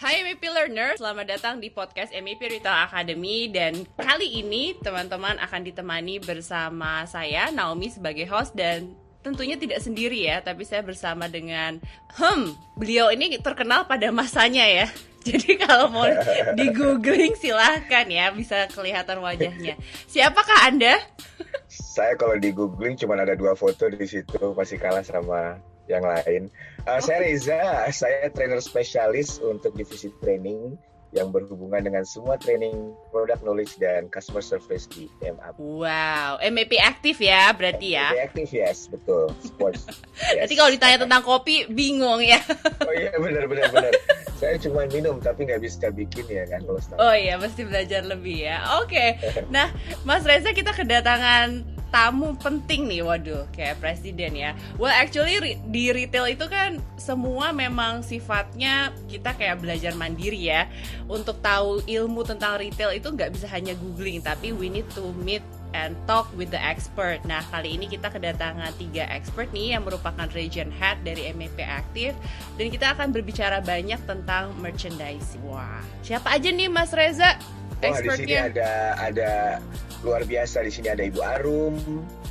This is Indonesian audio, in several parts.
Hai MEP Learner, selamat datang di podcast MEP Retail Academy dan kali ini teman-teman akan ditemani bersama saya Naomi sebagai host dan tentunya tidak sendiri ya, tapi saya bersama dengan hmm, beliau ini terkenal pada masanya ya. Jadi kalau mau di googling silahkan ya, bisa kelihatan wajahnya. Siapakah Anda? Saya kalau di googling cuma ada dua foto di situ, masih kalah sama yang lain. Uh, Saya Reza, saya trainer spesialis untuk divisi training yang berhubungan dengan semua training product knowledge dan customer service di MAP. Wow, MEP aktif ya berarti ya? MEP aktif yes, betul. Sports. Yes. Nanti kalau ditanya tentang kopi bingung ya? Oh iya benar benar benar. saya cuma minum tapi nggak bisa bikin ya kan kalau Oh iya, mesti belajar lebih ya. Oke, okay. nah Mas Reza kita kedatangan tamu penting nih, waduh, kayak presiden ya. Well, actually di retail itu kan semua memang sifatnya kita kayak belajar mandiri ya. Untuk tahu ilmu tentang retail itu nggak bisa hanya googling, tapi we need to meet and talk with the expert. Nah, kali ini kita kedatangan tiga expert nih yang merupakan region head dari MEP Aktif dan kita akan berbicara banyak tentang merchandising. Wah, siapa aja nih Mas Reza? Wah, di sini ada ada luar biasa. Di sini ada Ibu Arum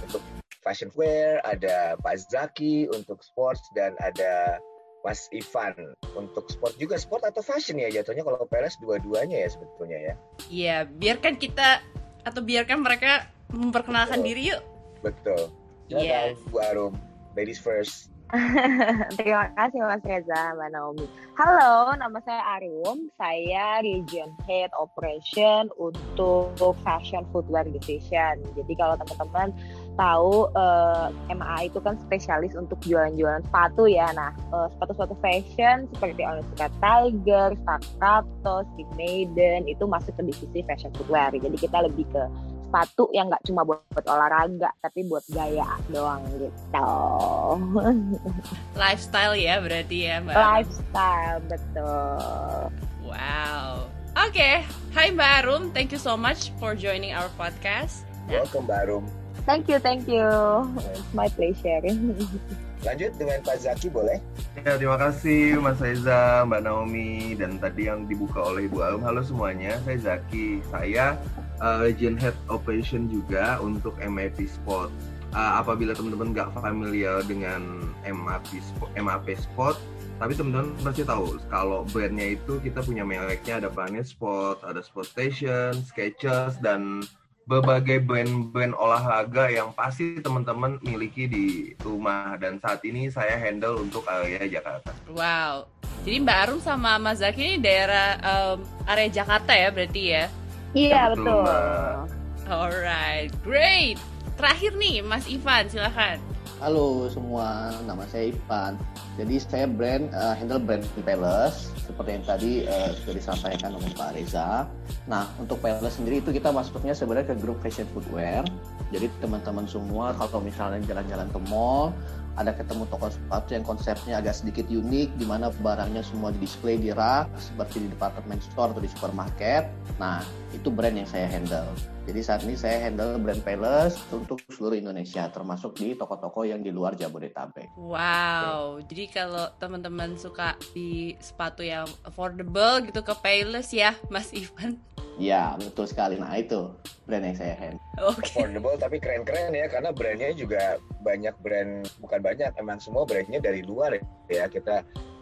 untuk fashion wear, ada Pak Zaki untuk sports dan ada Mas Ivan untuk sport juga sport atau fashion ya jatuhnya kalau PLS dua-duanya ya sebetulnya ya. Iya, biarkan kita atau biarkan mereka memperkenalkan Betul. diri yuk. Betul. Iya. Yes. Bu Arum, ladies first. Terima kasih Mas Reza, Mbak Naomi. Halo, nama saya Arum. Saya Region Head Operation untuk Fashion Footwear Division. Jadi kalau teman-teman tahu uh, eh, MA itu kan spesialis untuk jualan-jualan sepatu ya. Nah, uh, sepatu-sepatu fashion seperti Onitsuka Tiger, Staccato, Steve Maiden itu masuk ke divisi fashion footwear. Jadi kita lebih ke sepatu yang nggak cuma buat, buat olahraga tapi buat gaya doang gitu. Lifestyle ya berarti ya Mbak. Lifestyle betul. Wow. Oke, okay. Hai Mbak Arum, thank you so much for joining our podcast. Welcome Mbak Arum. Thank you, thank you. It's my pleasure. Lanjut dengan Pak Zaki boleh? Ya, terima kasih Mas Reza, Mbak Naomi, dan tadi yang dibuka oleh Ibu Arum. Halo semuanya, saya Zaki. Saya uh, Gen Head Operation juga untuk MAP Sport. Uh, apabila teman-teman nggak familiar dengan MAP Sport, MAP Sport, tapi teman-teman pasti tahu kalau brandnya itu kita punya mereknya ada Planet Sport, ada Sport Station, Skechers, dan berbagai brand-brand olahraga yang pasti teman-teman miliki di rumah dan saat ini saya handle untuk area Jakarta. Wow. Jadi Mbak Arum sama Mas Zaki ini daerah um, area Jakarta ya berarti ya? Iya betul. betul. Alright, great. Terakhir nih Mas Ivan, silakan. Halo semua, nama saya Ivan. Jadi saya brand uh, handle brand Palace seperti yang tadi uh, sudah disampaikan oleh Pak Reza. Nah untuk Palace sendiri itu kita masuknya sebenarnya ke grup fashion footwear. Jadi teman-teman semua kalau misalnya jalan-jalan ke mall ada ketemu toko sepatu yang konsepnya agak sedikit unik di mana barangnya semua di display di rak seperti di department store atau di supermarket. Nah, itu brand yang saya handle. Jadi saat ini saya handle brand Palace untuk seluruh Indonesia, termasuk di toko-toko yang di luar Jabodetabek. Wow, jadi kalau teman-teman suka di sepatu yang affordable gitu ke Palace ya, Mas Ivan. Ya, betul sekali. Nah, itu brand yang saya handle. Okay. Affordable tapi keren-keren ya, karena brandnya juga banyak brand, bukan banyak, emang semua brandnya dari luar ya. Kita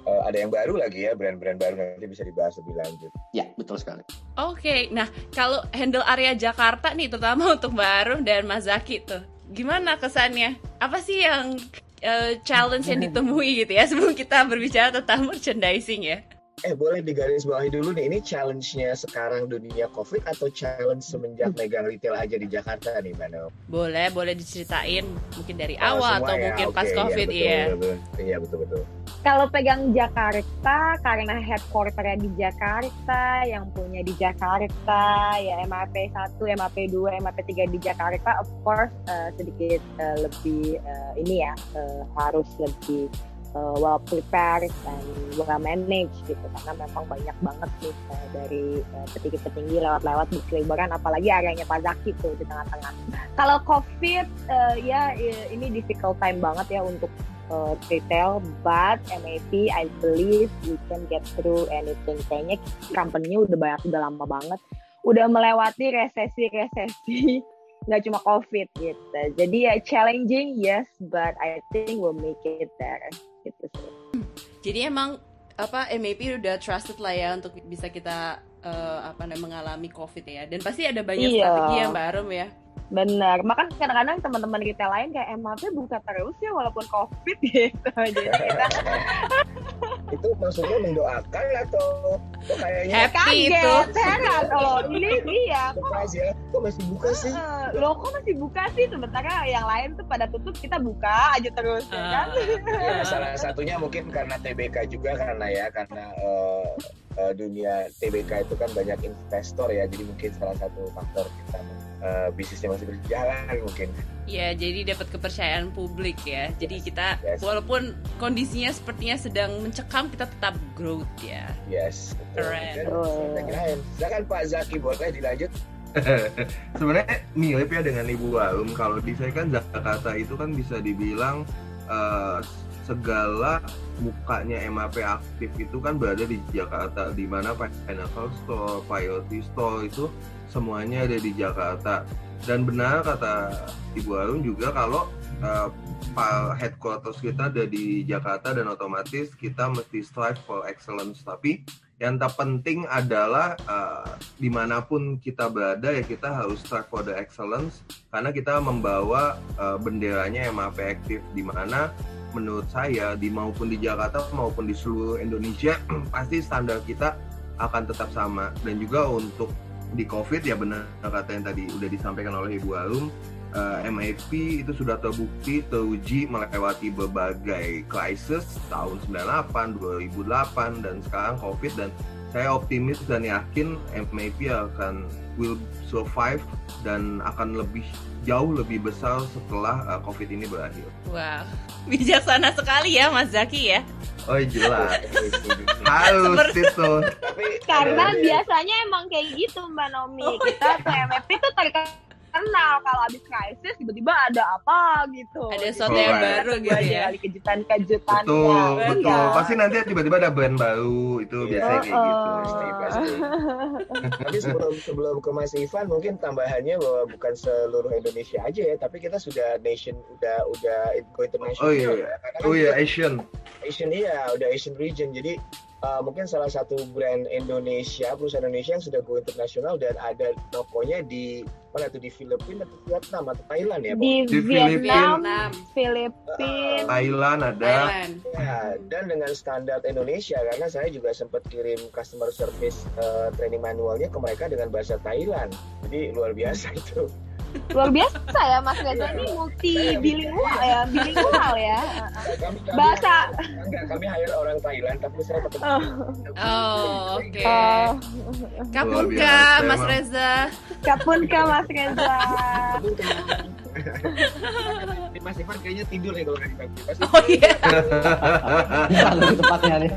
uh, ada yang baru lagi ya brand-brand baru nanti bisa dibahas lebih lanjut. Ya betul sekali. Oke, okay. nah kalau handle area Jakarta nih terutama untuk Baru dan Mas Zaki tuh, gimana kesannya? Apa sih yang uh, challenge yang ditemui gitu ya sebelum kita berbicara tentang merchandising ya? Eh boleh digaris bawahi dulu nih, ini challenge-nya sekarang dunia COVID atau challenge semenjak hmm. megang retail aja di Jakarta nih Mbak Boleh, boleh diceritain mungkin dari oh, awal atau ya? mungkin okay, pas iya, COVID iya. Betul, Iya betul-betul. Kalau pegang Jakarta, karena headquarter di Jakarta, yang punya di Jakarta, ya MAP 1, MAP 2, MAP 3 di Jakarta, of course uh, sedikit uh, lebih uh, ini ya, uh, harus lebih uh, well prepared dan well managed gitu karena memang banyak banget nih uh, dari uh, petinggi-petinggi lewat-lewat berseliweran apalagi areanya Pak Zaki tuh di tengah-tengah. Kalau COVID uh, ya ini difficult time banget ya untuk uh, retail, but MAP I believe we can get through anything. Kayaknya company-nya udah banyak, udah lama banget, udah melewati resesi-resesi, nggak cuma COVID gitu. Jadi ya challenging yes, but I think we'll make it there. Gitu sih. Jadi emang apa MAP udah trusted lah ya untuk bisa kita uh, apa namanya mengalami COVID ya. Dan pasti ada banyak Iya. strategi ya Mbak Arum ya. Bener, makan kadang-kadang teman-teman retail lain kayak MAP buka terus ya walaupun COVID gitu. Jadi kita Itu maksudnya mendoakan atau kayaknya Happy itu. kaget, heran loh. Ini iya, surprise ya? Kok masih buka sih? Eh, lo kok masih buka sih sementara yang lain tuh pada tutup kita buka aja terus ya kan. Ya, salah satunya mungkin karena TBK juga karena ya karena eh, eh, dunia TBK itu kan banyak investor ya jadi mungkin salah satu faktor kita eh, bisnisnya masih berjalan mungkin Ya, jadi dapat kepercayaan publik ya. Jadi kita Yes. walaupun kondisinya sepertinya sedang mencekam, kita tetap growth ya. yes betul. Keren. Kirain silakan Pak Zaki boleh dilanjut Sebenarnya mirip ya dengan Ibu Arum. Kalau di saya kan Jakarta itu kan bisa dibilang eh, segala mukanya MAP aktif itu kan berada di Jakarta, di mana Pinnacle Store, Priority Store itu semuanya ada di Jakarta. Dan benar kata Ibu Arum juga kalau pa- headquarters kita ada di Jakarta dan otomatis kita mesti strive for excellence. Tapi yang terpenting adalah eh, di mana pun kita berada ya kita harus strive for the excellence. Karena kita membawa eh, benderanya MAP aktif di mana menurut saya di maupun di Jakarta maupun di seluruh Indonesia pasti standar kita akan tetap sama. Dan juga untuk di COVID ya benar kata yang tadi udah disampaikan oleh Ibu Arum eh, MAP itu sudah terbukti teruji melewati berbagai krisis tahun 98, 2008 dan sekarang COVID dan saya optimis dan yakin MAP akan will survive dan akan lebih jauh lebih besar setelah uh, COVID ini berakhir. Wow, bijaksana sekali ya Mas Zaki ya. Oh jelas, harus itu. tapi karena ada- biasanya emang kayak gitu mbak Nomi Oh, kita tuh MFP tuh terkenal kalau abis krisis tiba-tiba ada apa gitu Ada sesuatu yang kita baru gitu aja ya. kali kejutan-kejutannya Betul, Iya. betul. Pasti nanti tiba-tiba ada brand baru itu Iya. biasanya kayak gitu. Pasti, pasti. Tapi sebelum sebelum ke Mas Ivan mungkin tambahannya bahwa bukan seluruh Indonesia aja ya, tapi kita sudah nation udah udah go international. Oh iya, ya. Karena kan Oh iya, kita Asian. Asian iya, udah Asian region. Jadi uh, mungkin salah satu brand Indonesia, perusahaan Indonesia yang sudah go internasional dan ada tokonya di mana tuh di Filipina atau Vietnam atau Thailand ya, Pak? di Di Vietnam Vietnam. Filipina Thailand ada. Thailand. Ya, dan dengan standar Indonesia karena saya juga sempat kirim customer service uh, training manualnya ke mereka dengan bahasa Thailand. Jadi luar biasa itu. Luar biasa ya Mas Reza ini multi bilingual ya bilingual ya Kami, kami Bahasa- enggak kami hire orang Thailand tapi saya tetap Oh, oke. Oh, Kapun Luar Kak, biasa, Mas. Reza. kapun ke Mas Reza Ini Mas Ivan kayaknya tidur nih kalau nggak Oh iya. Lebih tepatnya nih.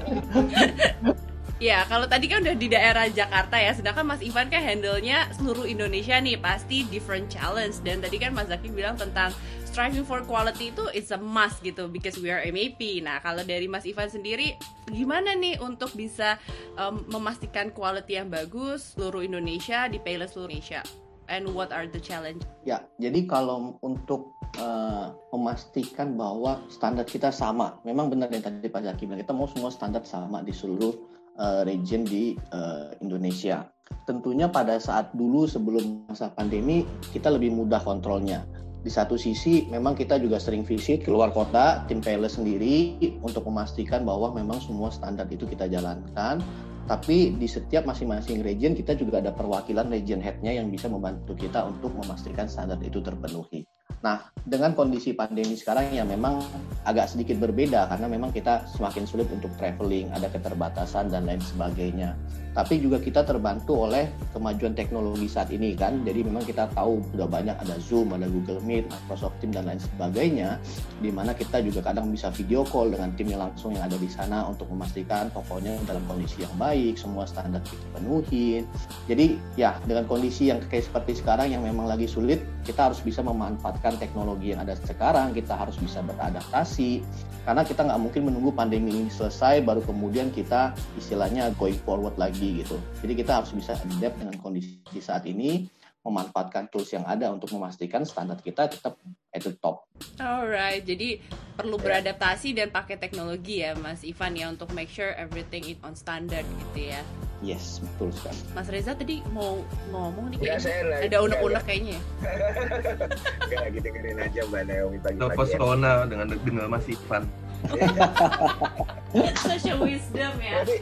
Ya, kalau tadi kan udah di daerah Jakarta ya, sedangkan Mas Ivan kan handle-nya seluruh Indonesia nih, pasti different challenge. Dan tadi kan Mas Zaki bilang tentang striving for quality itu it's a must gitu, because we are MAP. Nah, kalau dari Mas Ivan sendiri, gimana nih untuk bisa um, memastikan quality yang bagus seluruh Indonesia, di Payless seluruh Indonesia? And what are the challenge? Ya, jadi kalau untuk eh, memastikan bahwa standar kita sama, memang benar yang tadi Pak Zaki bilang, kita mau semua standar sama di seluruh eh, region di eh, Indonesia. Tentunya pada saat dulu sebelum masa pandemi, kita lebih mudah kontrolnya. Di satu sisi, memang kita juga sering visit keluar kota, tim Palace sendiri, untuk memastikan bahwa memang semua standar itu kita jalankan. Tapi di setiap masing-masing region kita juga ada perwakilan region head-nya yang bisa membantu kita untuk memastikan standar itu terpenuhi. Nah, dengan kondisi pandemi sekarang yang memang agak sedikit berbeda karena memang kita semakin sulit untuk traveling, ada keterbatasan dan lain sebagainya. Tapi juga kita terbantu oleh kemajuan teknologi saat ini kan. Jadi memang kita tahu sudah banyak ada Zoom, ada Google Meet, Microsoft Teams dan lain sebagainya, di mana kita juga kadang bisa video call dengan tim yang langsung yang ada di sana untuk memastikan tokonya dalam kondisi yang baik, semua standar kita penuhin. Jadi ya dengan kondisi yang kayak seperti sekarang yang memang lagi sulit, kita harus bisa memanfaatkan teknologi yang ada sekarang, kita harus bisa beradaptasi, karena kita nggak mungkin menunggu pandemi ini selesai baru kemudian kita istilahnya going forward lagi gitu. Jadi kita harus bisa adapt dengan kondisi saat ini, memanfaatkan tools yang ada untuk memastikan standar kita tetap at the top. Alright, jadi perlu beradaptasi dan pakai teknologi ya Mas Ivan ya untuk make sure everything is on standard gitu ya. Yes, betul sekali. Mas Reza tadi mau ngomong nih Ya, kayaknya saya lagi- ada unek-unek kayaknya. ya. Gak lagi dengerin aja Mbak Naomi pagi-pagi. pesona dengan dengan Mas Ivan. Such a wisdom ya. Jadi,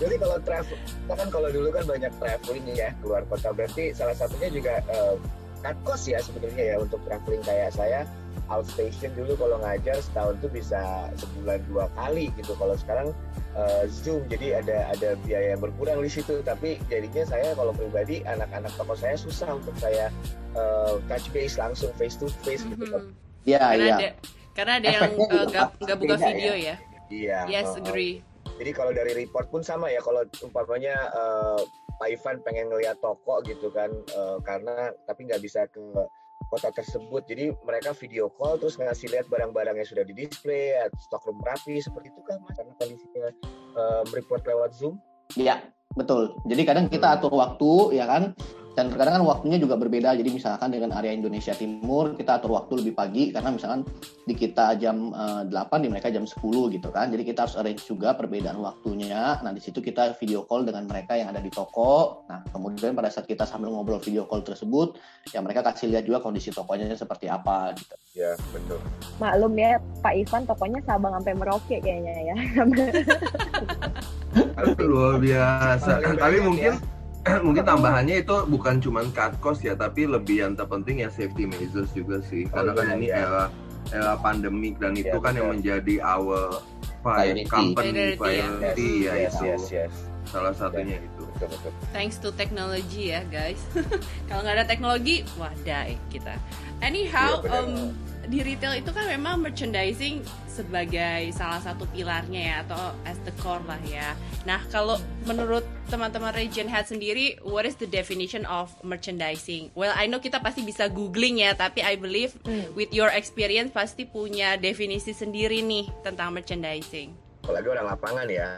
jadi kalau travel, kita kan kalau dulu kan banyak traveling ya keluar kota. Berarti salah satunya juga eh, cut cost ya sebenarnya ya untuk traveling kayak saya outstation dulu kalau ngajar setahun tuh bisa sebulan dua kali gitu. Kalau sekarang eh, zoom jadi ada ada biaya yang berkurang di situ. Tapi jadinya saya kalau pribadi anak-anak toko saya susah untuk saya eh, touch base langsung face to face gitu. Mhm. Ya, Karena ya. ada karena ada yang Efeknya eh, nggak pasti nggak buka ya. video ya. Iya. Yes, oh. agree. Jadi kalau dari report pun sama ya kalau umpamanya eh, Pak Ivan pengen ngelihat toko gitu kan eh, karena tapi nggak bisa ke kota tersebut. Jadi mereka video call terus ngasih lihat barang-barang yang sudah di display, stockroom rapi seperti itu kan Mas karena kondisinya eh, report lewat Zoom. Iya, betul. Jadi kadang kita atur waktu, ya kan? Dan kadang kan waktunya juga berbeda. Jadi misalkan dengan area Indonesia Timur, kita atur waktu lebih pagi karena misalkan di kita jam eh, 8, di mereka jam 10 gitu kan. Jadi kita harus arrange juga perbedaan waktunya. Nah, di situ kita video call dengan mereka yang ada di toko. Nah, kemudian pada saat kita sambil ngobrol video call tersebut, ya mereka kasih lihat juga kondisi tokonya seperti apa gitu. Ya betul. Maklum ya Pak Ivan tokonya Sabang sampai Merauke kayaknya ya. Luar biasa. Tapi mungkin mungkin tambahannya itu bukan cuma cut cost ya, tapi lebih yang terpenting ya safety measures juga sih. Karena Oh, kan iya, ini iya. era era pandemik dan itu Iya, kan yang betul. menjadi our Priority. company Priority, ya. ya yes, itu. yes, yes. Salah satunya itu. Betul, betul. Thanks to technology ya guys. Kalau nggak ada teknologi, wah die kita. Anyhow, Iya, benar. um, di retail itu kan memang merchandising sebagai salah satu pilarnya ya atau as the core lah ya. Nah kalau menurut teman-teman Region Head sendiri, what is the definition of merchandising? Well, I know kita pasti bisa googling ya, tapi I believe Hmm. with your experience pasti punya definisi sendiri nih tentang merchandising. Apalagi orang lapangan ya.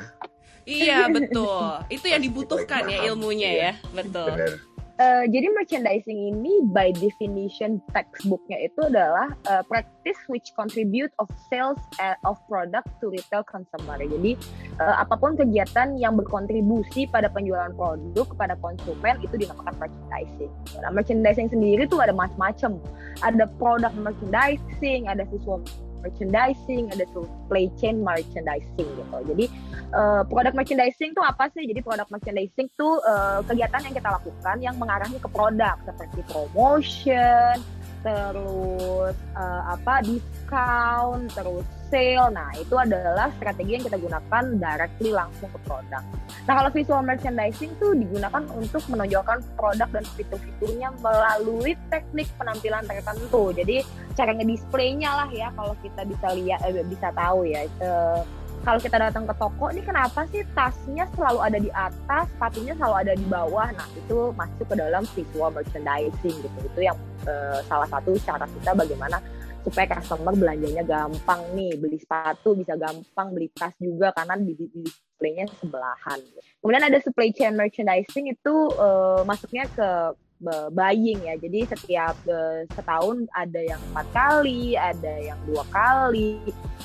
Iya betul, itu yang dibutuhkan ya ilmunya Iya. ya, betul. Benar. Eh, jadi merchandising ini by definition textbooknya itu adalah eh, practice which contribute of sales eh, of product to retail consumer. Jadi eh, apa pun kegiatan yang berkontribusi pada penjualan produk kepada konsumen itu dinamakan merchandising. Nah, merchandising sendiri tuh ada macam-macam. Ada product merchandising, ada visual merchandising, ada supply chain merchandising gitu. Jadi eh, produk merchandising tuh apa sih? Jadi produk merchandising tuh eh, kegiatan yang kita lakukan yang mengarahnya ke produk seperti promotion, terus eh, apa diskon, terus sale. Nah, itu adalah strategi yang kita gunakan directly langsung ke produk. Nah, kalau visual merchandising tuh digunakan untuk menonjolkan produk dan fitur-fiturnya melalui teknik penampilan tertentu. Jadi cara ngedisplaynya lah ya kalau kita bisa lihat eh, bisa tahu ya. Eh, kalau kita datang ke toko ini kenapa sih tasnya selalu ada di atas, sepatunya selalu ada di bawah. Nah, itu masuk ke dalam visual merchandising gitu. Itu yang eh, salah satu cara kita bagaimana supaya customer belanjanya gampang nih, beli sepatu bisa gampang, beli tas juga karena di, di, di displaynya sebelahan. Kemudian ada supply chain merchandising itu eh, masuknya ke buying ya. Jadi setiap eh, setahun ada yang empat kali, ada yang dua kali.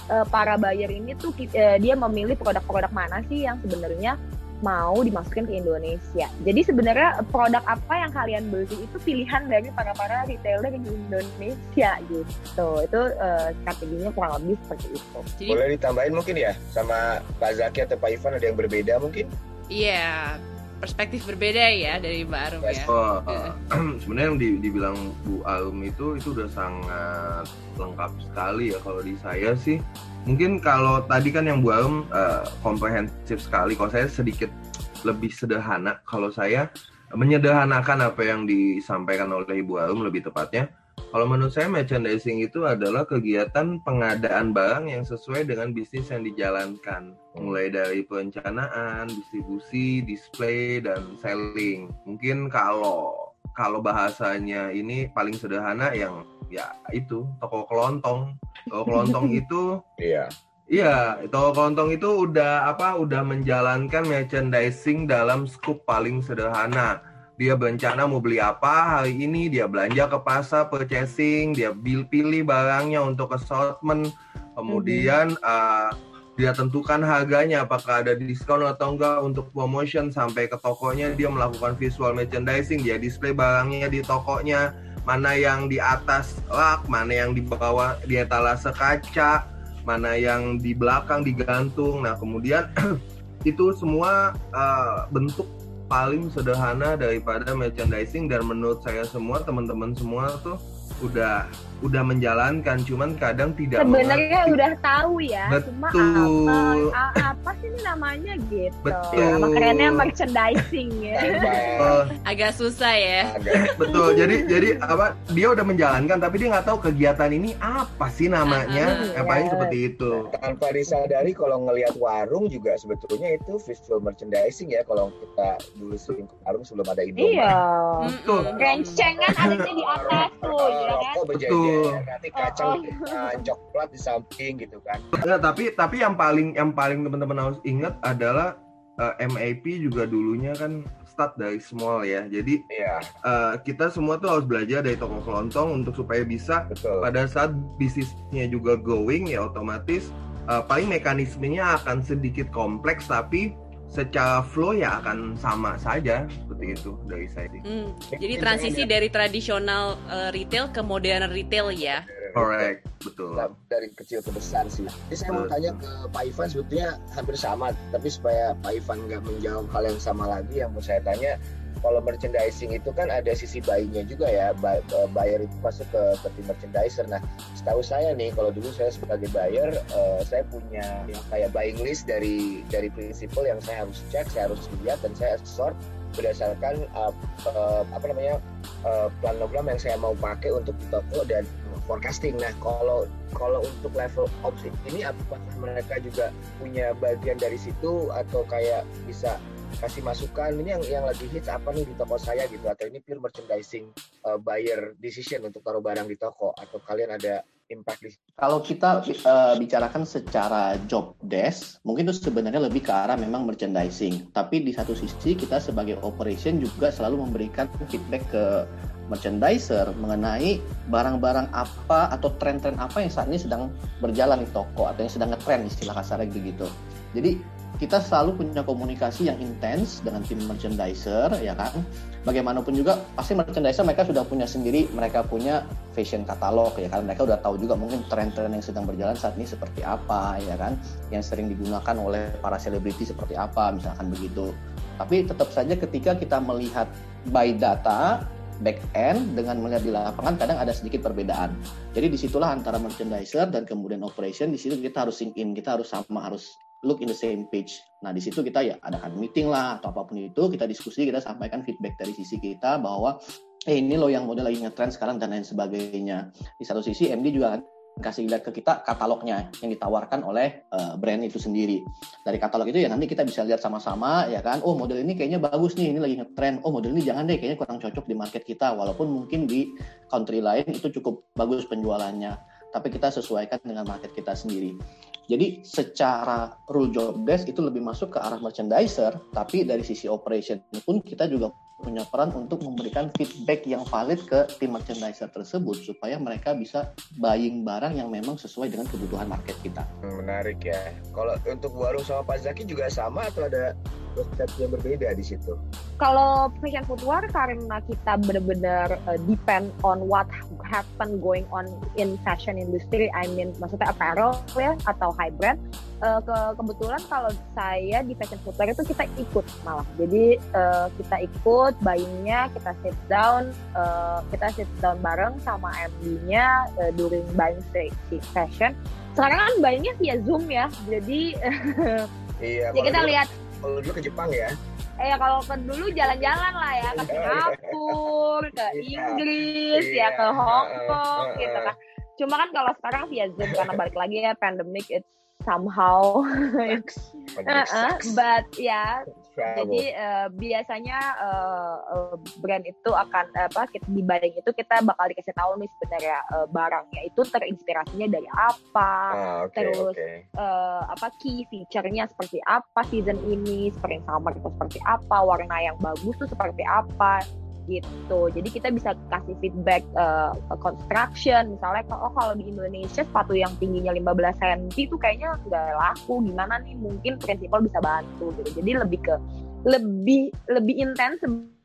Eh, para buyer ini tuh eh, dia memilih produk-produk mana sih yang sebenarnya mau dimasukin ke Indonesia. Jadi sebenarnya produk apa yang kalian beli itu pilihan dari para para retailer di Indonesia gitu. Itu eh, strateginya kurang lebih seperti itu. Jadi Boleh ditambahin mungkin ya sama Pak Zaki atau Pak Ivan ada yang berbeda mungkin? Iya, perspektif berbeda ya dari Mbak Arum Yes. ya. Oh, Iya. sebenarnya yang di- dibilang Bu Alum itu itu udah sangat lengkap sekali ya kalau di saya sih. Mungkin kalau tadi kan yang Bu Alum eh, komprehensif sekali, kalau saya sedikit lebih sederhana. Kalau saya menyederhanakan apa yang disampaikan oleh Ibu Arum lebih tepatnya. Kalau menurut saya merchandising itu adalah kegiatan pengadaan barang yang sesuai dengan bisnis yang dijalankan. Mulai dari perencanaan, distribusi, display, dan selling. Mungkin kalau kalau bahasanya ini paling sederhana yang ya itu toko kelontong. Toko kelontong itu Iya. Iya, toko kelontong itu udah apa? Udah menjalankan merchandising dalam skup paling sederhana. Dia berencana mau beli apa hari ini, dia belanja ke pasar, purchasing, dia bil- pilih barangnya untuk assortment, kemudian uh, dia tentukan harganya apakah ada diskon atau enggak untuk promotion sampai ke tokonya. Dia melakukan visual merchandising, dia display barangnya di tokonya, mana yang di atas rak, mana yang di bawah di etalase kaca, mana yang di belakang digantung. Nah, kemudian itu semua uh, bentuk paling sederhana daripada merchandising dan menurut saya semua teman-teman semua tuh udah udah menjalankan cuman kadang tidak Sebenarnya mengerti. udah tahu ya, cuma Betul. apa a- apa sih ini namanya gitu. Betul. Nama kerennya merchandising ya. Eh, Agak susah ya. Agak betul jadi jadi apa dia udah menjalankan tapi dia nggak tahu kegiatan ini apa sih namanya Ah, apa iya. seperti itu tanpa disadari kalau ngelihat warung juga sebetulnya itu visual merchandising ya kalau kita dulu sering ke warung sebelum ada Indomie. Iya. Betul. Mm-mm. Rencengan adanya di atas tuh, ya kan? Rokok Betul. nanti kacang Oh, uh, coklat di samping gitu kan. Nah, tapi tapi yang paling yang paling teman-teman harus ingat adalah eh, MAP juga dulunya kan start dari small ya jadi Iya, eh, kita semua tuh harus belajar dari toko kelontong untuk supaya bisa betul. pada saat bisnisnya juga going ya otomatis uh, paling mekanismenya akan sedikit kompleks tapi secara flow ya akan sama saja seperti itu dari saya sih. Hmm, Jadi transisi dari tradisional eh, retail ke modern retail ya. Correct, betul. Nah, dari kecil ke besar sih. Jadi saya mau Betul. tanya ke Pak Ivan sebetulnya hampir sama, tapi supaya Pak Ivan nggak menjawab hal yang sama lagi, yang mau saya tanya, kalau merchandising itu kan ada sisi buy-nya juga ya, eh, buyer itu masuk ke, ke merchandiser. Nah, setahu saya nih, kalau dulu saya sebagai buyer, eh, saya punya yang kayak buying list dari dari prinsipal yang saya harus cek, saya harus lihat dan saya sort berdasarkan eh, eh, apa namanya eh, plan program yang saya mau pakai untuk di toko dan forecasting. Nah, kalau kalau untuk level ops ini apakah mereka juga punya bagian dari situ atau kayak bisa kasih masukan ini yang yang lagi hits apa nih di toko saya gitu atau ini pure merchandising uh, buyer decision untuk taruh barang di toko atau kalian ada impact di Kalau kita eh, bicarakan secara job desk, mungkin itu sebenarnya lebih ke arah memang merchandising. Tapi di satu sisi kita sebagai operation juga selalu memberikan feedback ke merchandiser mengenai barang-barang apa atau tren-tren apa yang saat ini sedang berjalan di toko atau yang sedang ngetren istilah kasarnya begitu. Jadi kita selalu punya komunikasi yang intens dengan tim merchandiser ya kan? Bagaimanapun juga pasti merchandiser mereka sudah punya sendiri. Mereka punya fashion katalog ya kan? Mereka udah tahu juga mungkin tren-tren yang sedang berjalan saat ini seperti apa ya kan? Yang sering digunakan oleh para selebriti seperti apa misalkan begitu. Tapi tetap saja ketika kita melihat by data back end dengan melihat di lapangan kadang ada sedikit perbedaan. Jadi di situlah antara merchandiser dan kemudian operation di situ kita harus sync in, kita harus sama harus look in the same page. Nah di situ kita ya adakan meeting lah atau apa pun itu kita diskusi kita sampaikan feedback dari sisi kita bahwa eh ini loh yang model lagi ngetrend sekarang dan lain sebagainya. Di satu sisi MD juga kasih lihat ke kita katalognya yang ditawarkan oleh uh, brand itu sendiri. Dari katalog itu ya nanti kita bisa lihat sama-sama ya kan. Oh model ini kayaknya bagus nih, ini lagi ngetrend. Oh model ini jangan deh, kayaknya kurang cocok di market kita. Walaupun mungkin di country lain itu cukup bagus penjualannya. Tapi kita sesuaikan dengan market kita sendiri. Jadi secara rule job desk itu lebih masuk ke arah merchandiser, tapi dari sisi operation pun kita juga punya peran untuk memberikan feedback yang valid ke tim merchandiser tersebut supaya mereka bisa buying barang yang memang sesuai dengan kebutuhan market kita. Menarik ya. Kalau untuk warung sama Pak Zaki juga sama atau ada persepsi yang berbeda di situ? Kalau fashion footwear karena kita benar-benar uh, depend on what happen going on in fashion industry, I mean maksudnya apparel ya atau high brand. Uh, ke kebetulan kalau saya di fashion footwear itu kita ikut malah. Jadi uh, kita ikut buyingnya, kita sit down, uh, kita sit down bareng sama MD-nya uh, during buying fashion. Sekarang kan buyingnya via Zoom ya, jadi Iya. ya kita dulu- lihat Kalau dulu ke Jepang ya. eh kalau ke dulu jalan-jalan lah ya ke Singapura, ke Iya. Inggris, ya Iya. ke Hong Kong gitu kan. Cuma kan kalau sekarang via Zoom karena balik lagi ya pandemic it's somehow. Uh-uh, but ya Travel. jadi eh, biasanya eh, brand itu akan apa kita di buying itu kita bakal dikasih tahu nih sebenarnya eh, barangnya itu terinspirasinya dari apa Ah, oke, terus, oke. eh, apa key feature-nya seperti apa season ini spring summer itu seperti apa warna yang bagus tuh seperti apa gitu. Jadi kita bisa kasih feedback ke construction. Misalnya kalau oh, kalau di Indonesia sepatu yang tingginya 15 cm itu kayaknya nggak laku. Gimana nih? Mungkin prinsipal bisa bantu gitu. Jadi lebih ke lebih lebih intens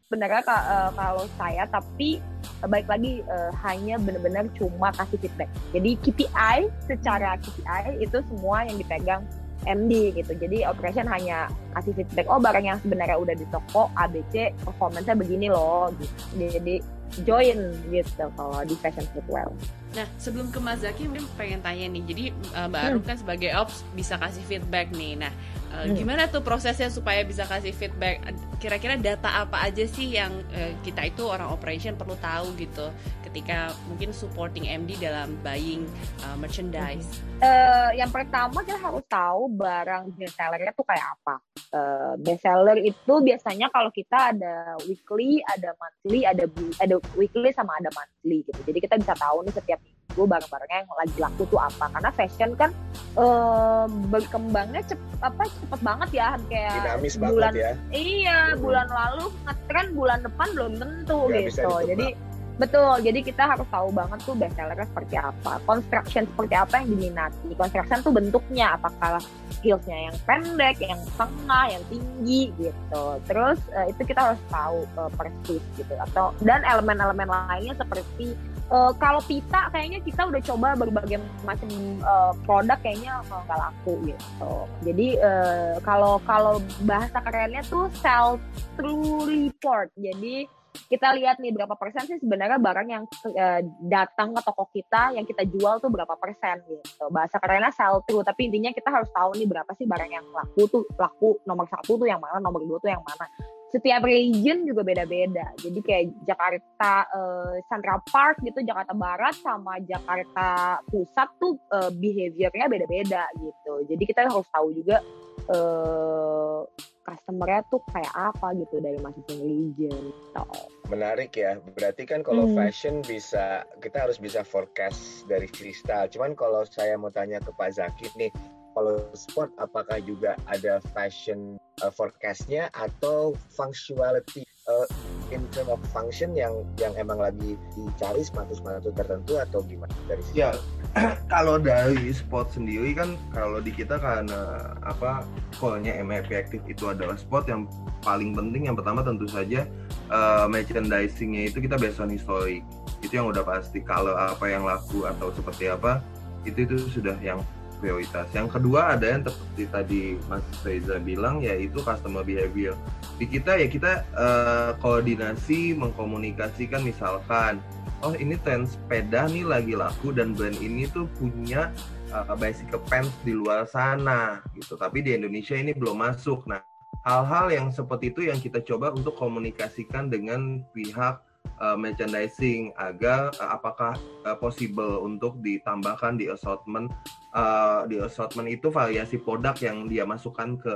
sebenarnya eh, kalau saya. Tapi eh, baik lagi eh, hanya benar-benar cuma kasih feedback. Jadi KPI secara KPI itu semua yang dipegang MD gitu jadi operation hanya kasih feedback oh barang yang sebenarnya udah di toko ABC performance-nya begini loh gitu jadi join gitu kalau di fashion footwear Nah, sebelum ke Mas Zaki mungkin pengen tanya nih. Jadi uh, Mbak Hmm. Arum kan sebagai ops bisa kasih feedback nih. Nah, uh, Hmm. gimana tuh prosesnya supaya bisa kasih feedback? Kira-kira data apa aja sih yang uh, kita itu orang operation perlu tahu gitu ketika mungkin supporting MD dalam buying uh, merchandise. Eh, yang pertama kita harus tahu barang bestsellernya tuh kayak apa. Eh, bestseller itu biasanya kalau kita ada weekly, ada monthly, ada ada weekly sama ada monthly gitu. Jadi kita bisa tahu nih setiap minggu barang-barangnya yang lagi laku tuh apa. Karena fashion kan eh, berkembangnya cep, apa cepet banget ya kayak Dinamis bulan banget ya. Iya, Hmm. bulan lalu ngetren bulan depan belum tentu bisa gitu. Jadi betul, jadi kita harus tahu banget tuh bestsellernya seperti apa, construction seperti apa yang diminati. Construction tuh bentuknya apakah heelsnya yang pendek, yang tengah, yang tinggi gitu. Terus eh, itu kita harus tahu eh, persis gitu atau dan elemen-elemen lainnya seperti eh, kalau pita kayaknya kita udah coba berbagai macam eh, produk kayaknya nggak laku gitu. Jadi eh, kalau kalau bahasa kerennya tuh sell through report. Jadi kita lihat nih berapa persen sih sebenarnya barang yang eh, datang ke toko kita yang kita jual tuh berapa persen gitu. Bahasa kerennya sell through, tapi intinya kita harus tahu nih berapa sih barang yang laku tuh laku nomor satu tuh yang mana, nomor dua tuh yang mana. Setiap region juga beda-beda. Jadi kayak Jakarta eh, Central Park gitu, Jakarta Barat sama Jakarta Pusat tuh eh, behaviornya beda-beda gitu. Jadi kita harus tahu juga eh customer-nya tuh kayak apa gitu dari masing-masing region. gitu. Menarik ya. Berarti kan kalau Hmm. fashion bisa kita harus bisa forecast dari freestyle. Cuman kalau saya mau tanya ke Pak Zaki nih, kalau sport apakah juga ada fashion uh, forecastnya atau functionality uh, in term of function yang yang emang lagi dicari sepatu-sepatu tertentu atau gimana dari sisi Ya, kalau dari sport sendiri kan kalau di kita karena apa callnya MIP Active itu adalah sport yang paling penting. Yang pertama tentu saja eh, merchandisingnya itu kita based on historic itu yang udah pasti. Kalau apa yang laku atau seperti apa itu itu sudah yang prioritas. Yang kedua ada yang seperti tadi Mas Reza bilang yaitu customer behavior. Di kita ya kita eh, koordinasi mengkomunikasikan misalkan oh ini tren sepeda nih lagi laku dan brand ini tuh punya uh, bicycle pants di luar sana gitu. Tapi di Indonesia ini belum masuk. Nah hal-hal yang seperti itu yang kita coba untuk komunikasikan dengan pihak uh, merchandising agar uh, apakah uh, possible untuk ditambahkan di assortment uh, di assortment itu variasi produk yang dia masukkan ke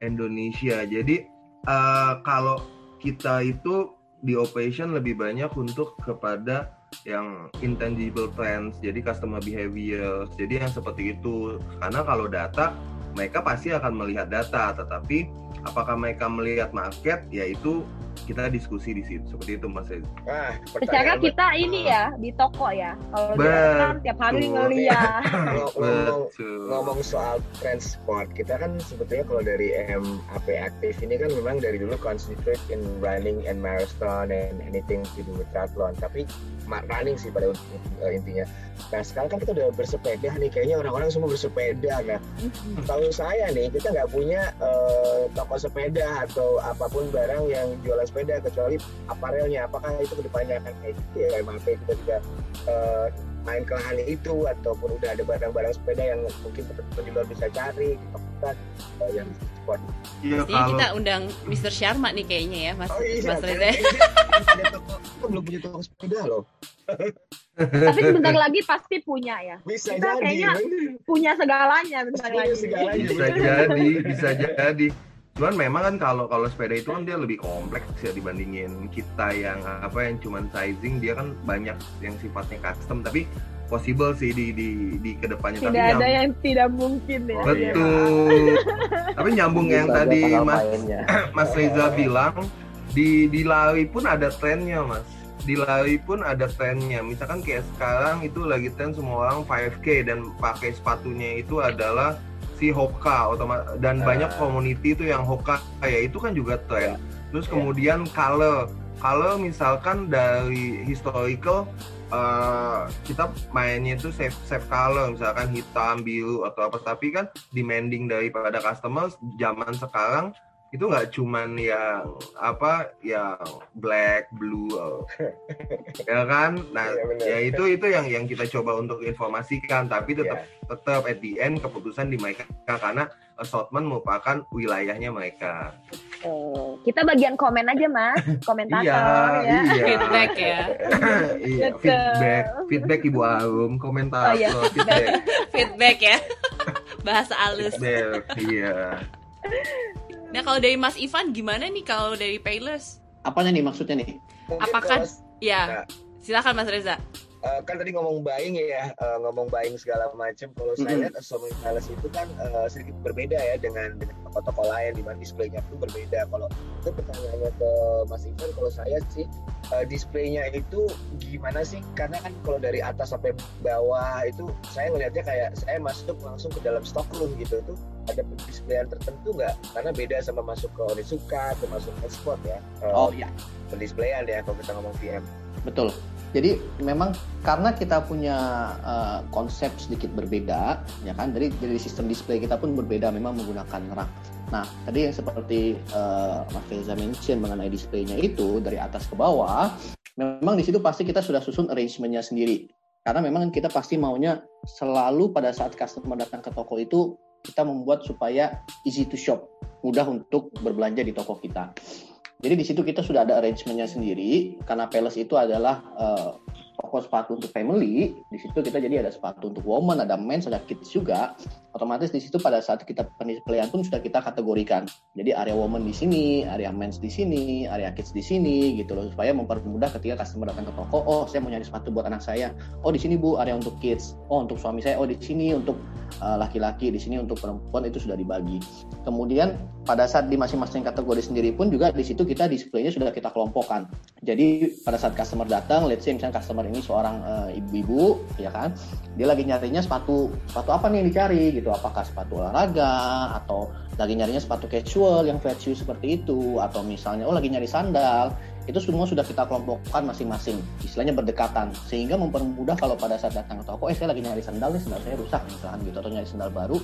Indonesia jadi uh, kalau kita itu di operation lebih banyak untuk kepada yang intangible trends, jadi customer behavior, jadi yang seperti itu. Karena kalau data, mereka pasti akan melihat data, tetapi apakah mereka melihat market, yaitu kita diskusi di situ. Seperti itu, Mas Reza. Ah, Secara kita ini ya di toko ya. Kalau di kan tiap hari ngeliat. Ngomong- ngomong Betul. ngomong soal transport, kita kan sebetulnya kalau dari MAP aktif ini kan memang dari dulu concentrate in running and marathon and anything to do with triathlon. Tapi running sih pada uh, intinya. Nah sekarang kan kita udah bersepeda nih, kayaknya orang-orang semua bersepeda. Nah kalau saya nih, kita nggak punya uh, toko sepeda atau apa pun barang yang jualan sepeda kecuali aparelnya. Apakah itu ke depannya akan kayak gitu ya MAP kita juga uh, main ke hal itu ataupun udah ada barang-barang sepeda yang mungkin teman-teman di luar bisa cari gitu. kita uh, yang sport. Iya Jadi kalau kita undang Mr. Sharma nih kayaknya ya, Mas Oh iya, Mas kan Reza. ini ada toko, kita belum punya toko sepeda loh. Tapi sebentar lagi pasti punya ya. Bisa Kita jadi, kayaknya bener. Punya segalanya bentar Punya lagi. segalanya. bisa jadi bisa jadi cuman memang kan kalau kalau sepeda itu kan dia lebih kompleks ya dibandingin kita yang apa yang cuman sizing dia kan banyak yang sifatnya custom tapi possible sih di di di ke depannya Tidak tapi ada nyam- yang tidak mungkin ya. Oh, iya. betul tapi nyambung yang tadi mas mainnya. mas Reza bilang di di lari pun ada trennya mas di lari pun ada trennya misalkan kayak sekarang itu lagi tren semua orang 5K dan pakai sepatunya itu adalah si Hoka otoma- dan Ah. banyak community itu yang Hoka ya itu kan juga tren terus Ya. kemudian color kalau misalkan dari historical eh, kita mainnya itu safe safe color misalkan hitam biru atau apa tapi kan demanding daripada customer zaman sekarang itu nggak cuman yang apa yang black blue ya kan nah Iya, benar. ya itu itu yang yang kita coba untuk informasikan tapi tetap Iya. tetap at the end keputusan di mereka karena assortment merupakan wilayahnya mereka Oh, kita bagian komen aja mas, komentator iya ya. iya Feedback ya. iya feedback feedback ibu Arum komentar Oh, iya. feedback Feedback ya. Bahasa halus. feedback iya Nah, kalau dari Mas Ivan gimana nih kalau dari Payless? Apanya nih maksudnya nih? Mungkin Apakah- kalau- Ya, silakan Mas Reza. Eh, kan tadi ngomong buying ya, eh, ngomong buying segala macam. Kalau saya Mm-mm. lihat assortment palace itu kan eh, sedikit berbeda ya dengan dengan toko-toko lain di mana displaynya itu berbeda. Kalau itu pertanyaannya ke Mas Ivan, kalau saya sih eh, displaynya itu gimana sih? Karena kan kalau dari atas sampai bawah itu saya ngelihatnya kayak saya masuk langsung ke dalam stockroom gitu tuh ada pendisplayan tertentu nggak? Karena beda sama masuk ke Onitsuka, ke masuk ke spot ya. Eh, Oh iya, pendisplayan ya kalau kita ngomong VM. Betul. Jadi memang karena kita punya uh, konsep sedikit berbeda, ya kan? Dari dari sistem display kita pun berbeda, memang menggunakan rak. Nah, tadi yang seperti uh, Mas Reza mention mengenai displaynya itu dari atas ke bawah, memang di situ pasti kita sudah susun arrangementnya sendiri. Karena memang kita pasti maunya selalu pada saat customer datang ke toko itu kita membuat supaya easy to shop, mudah untuk berbelanja di toko kita. Jadi di situ kita sudah ada arrangementnya sendiri karena Palace itu adalah eh, toko sepatu untuk family. Di situ kita jadi ada sepatu untuk woman, ada men's, ada kids juga. Otomatis di situ pada saat kita pendisplayan pun sudah kita kategorikan. Jadi area woman di sini, area men's di sini, area kids di sini gitu loh supaya mempermudah ketika customer datang ke toko, oh saya mau nyari sepatu buat anak saya. Oh di sini Bu area untuk kids. Oh untuk suami saya, oh di sini untuk eh, laki-laki, di sini untuk perempuan itu sudah dibagi. Kemudian pada saat di masing-masing kategori sendiri pun juga di situ kita displaynya sudah kita kelompokkan. Jadi pada saat customer datang, let's say misalnya customer ini seorang eh, ibu-ibu, ya kan, dia lagi nyarinya sepatu sepatu apa nih yang dicari gitu, apakah sepatu olahraga atau lagi nyarinya sepatu casual yang flat seperti itu, atau misalnya oh lagi nyari sandal, itu semua sudah kita kelompokkan masing-masing, istilahnya berdekatan, sehingga mempermudah kalau pada saat datang ke toko, eh saya lagi nyari sandal nih, sandal saya rusak misalkan gitu, atau nyari sandal baru,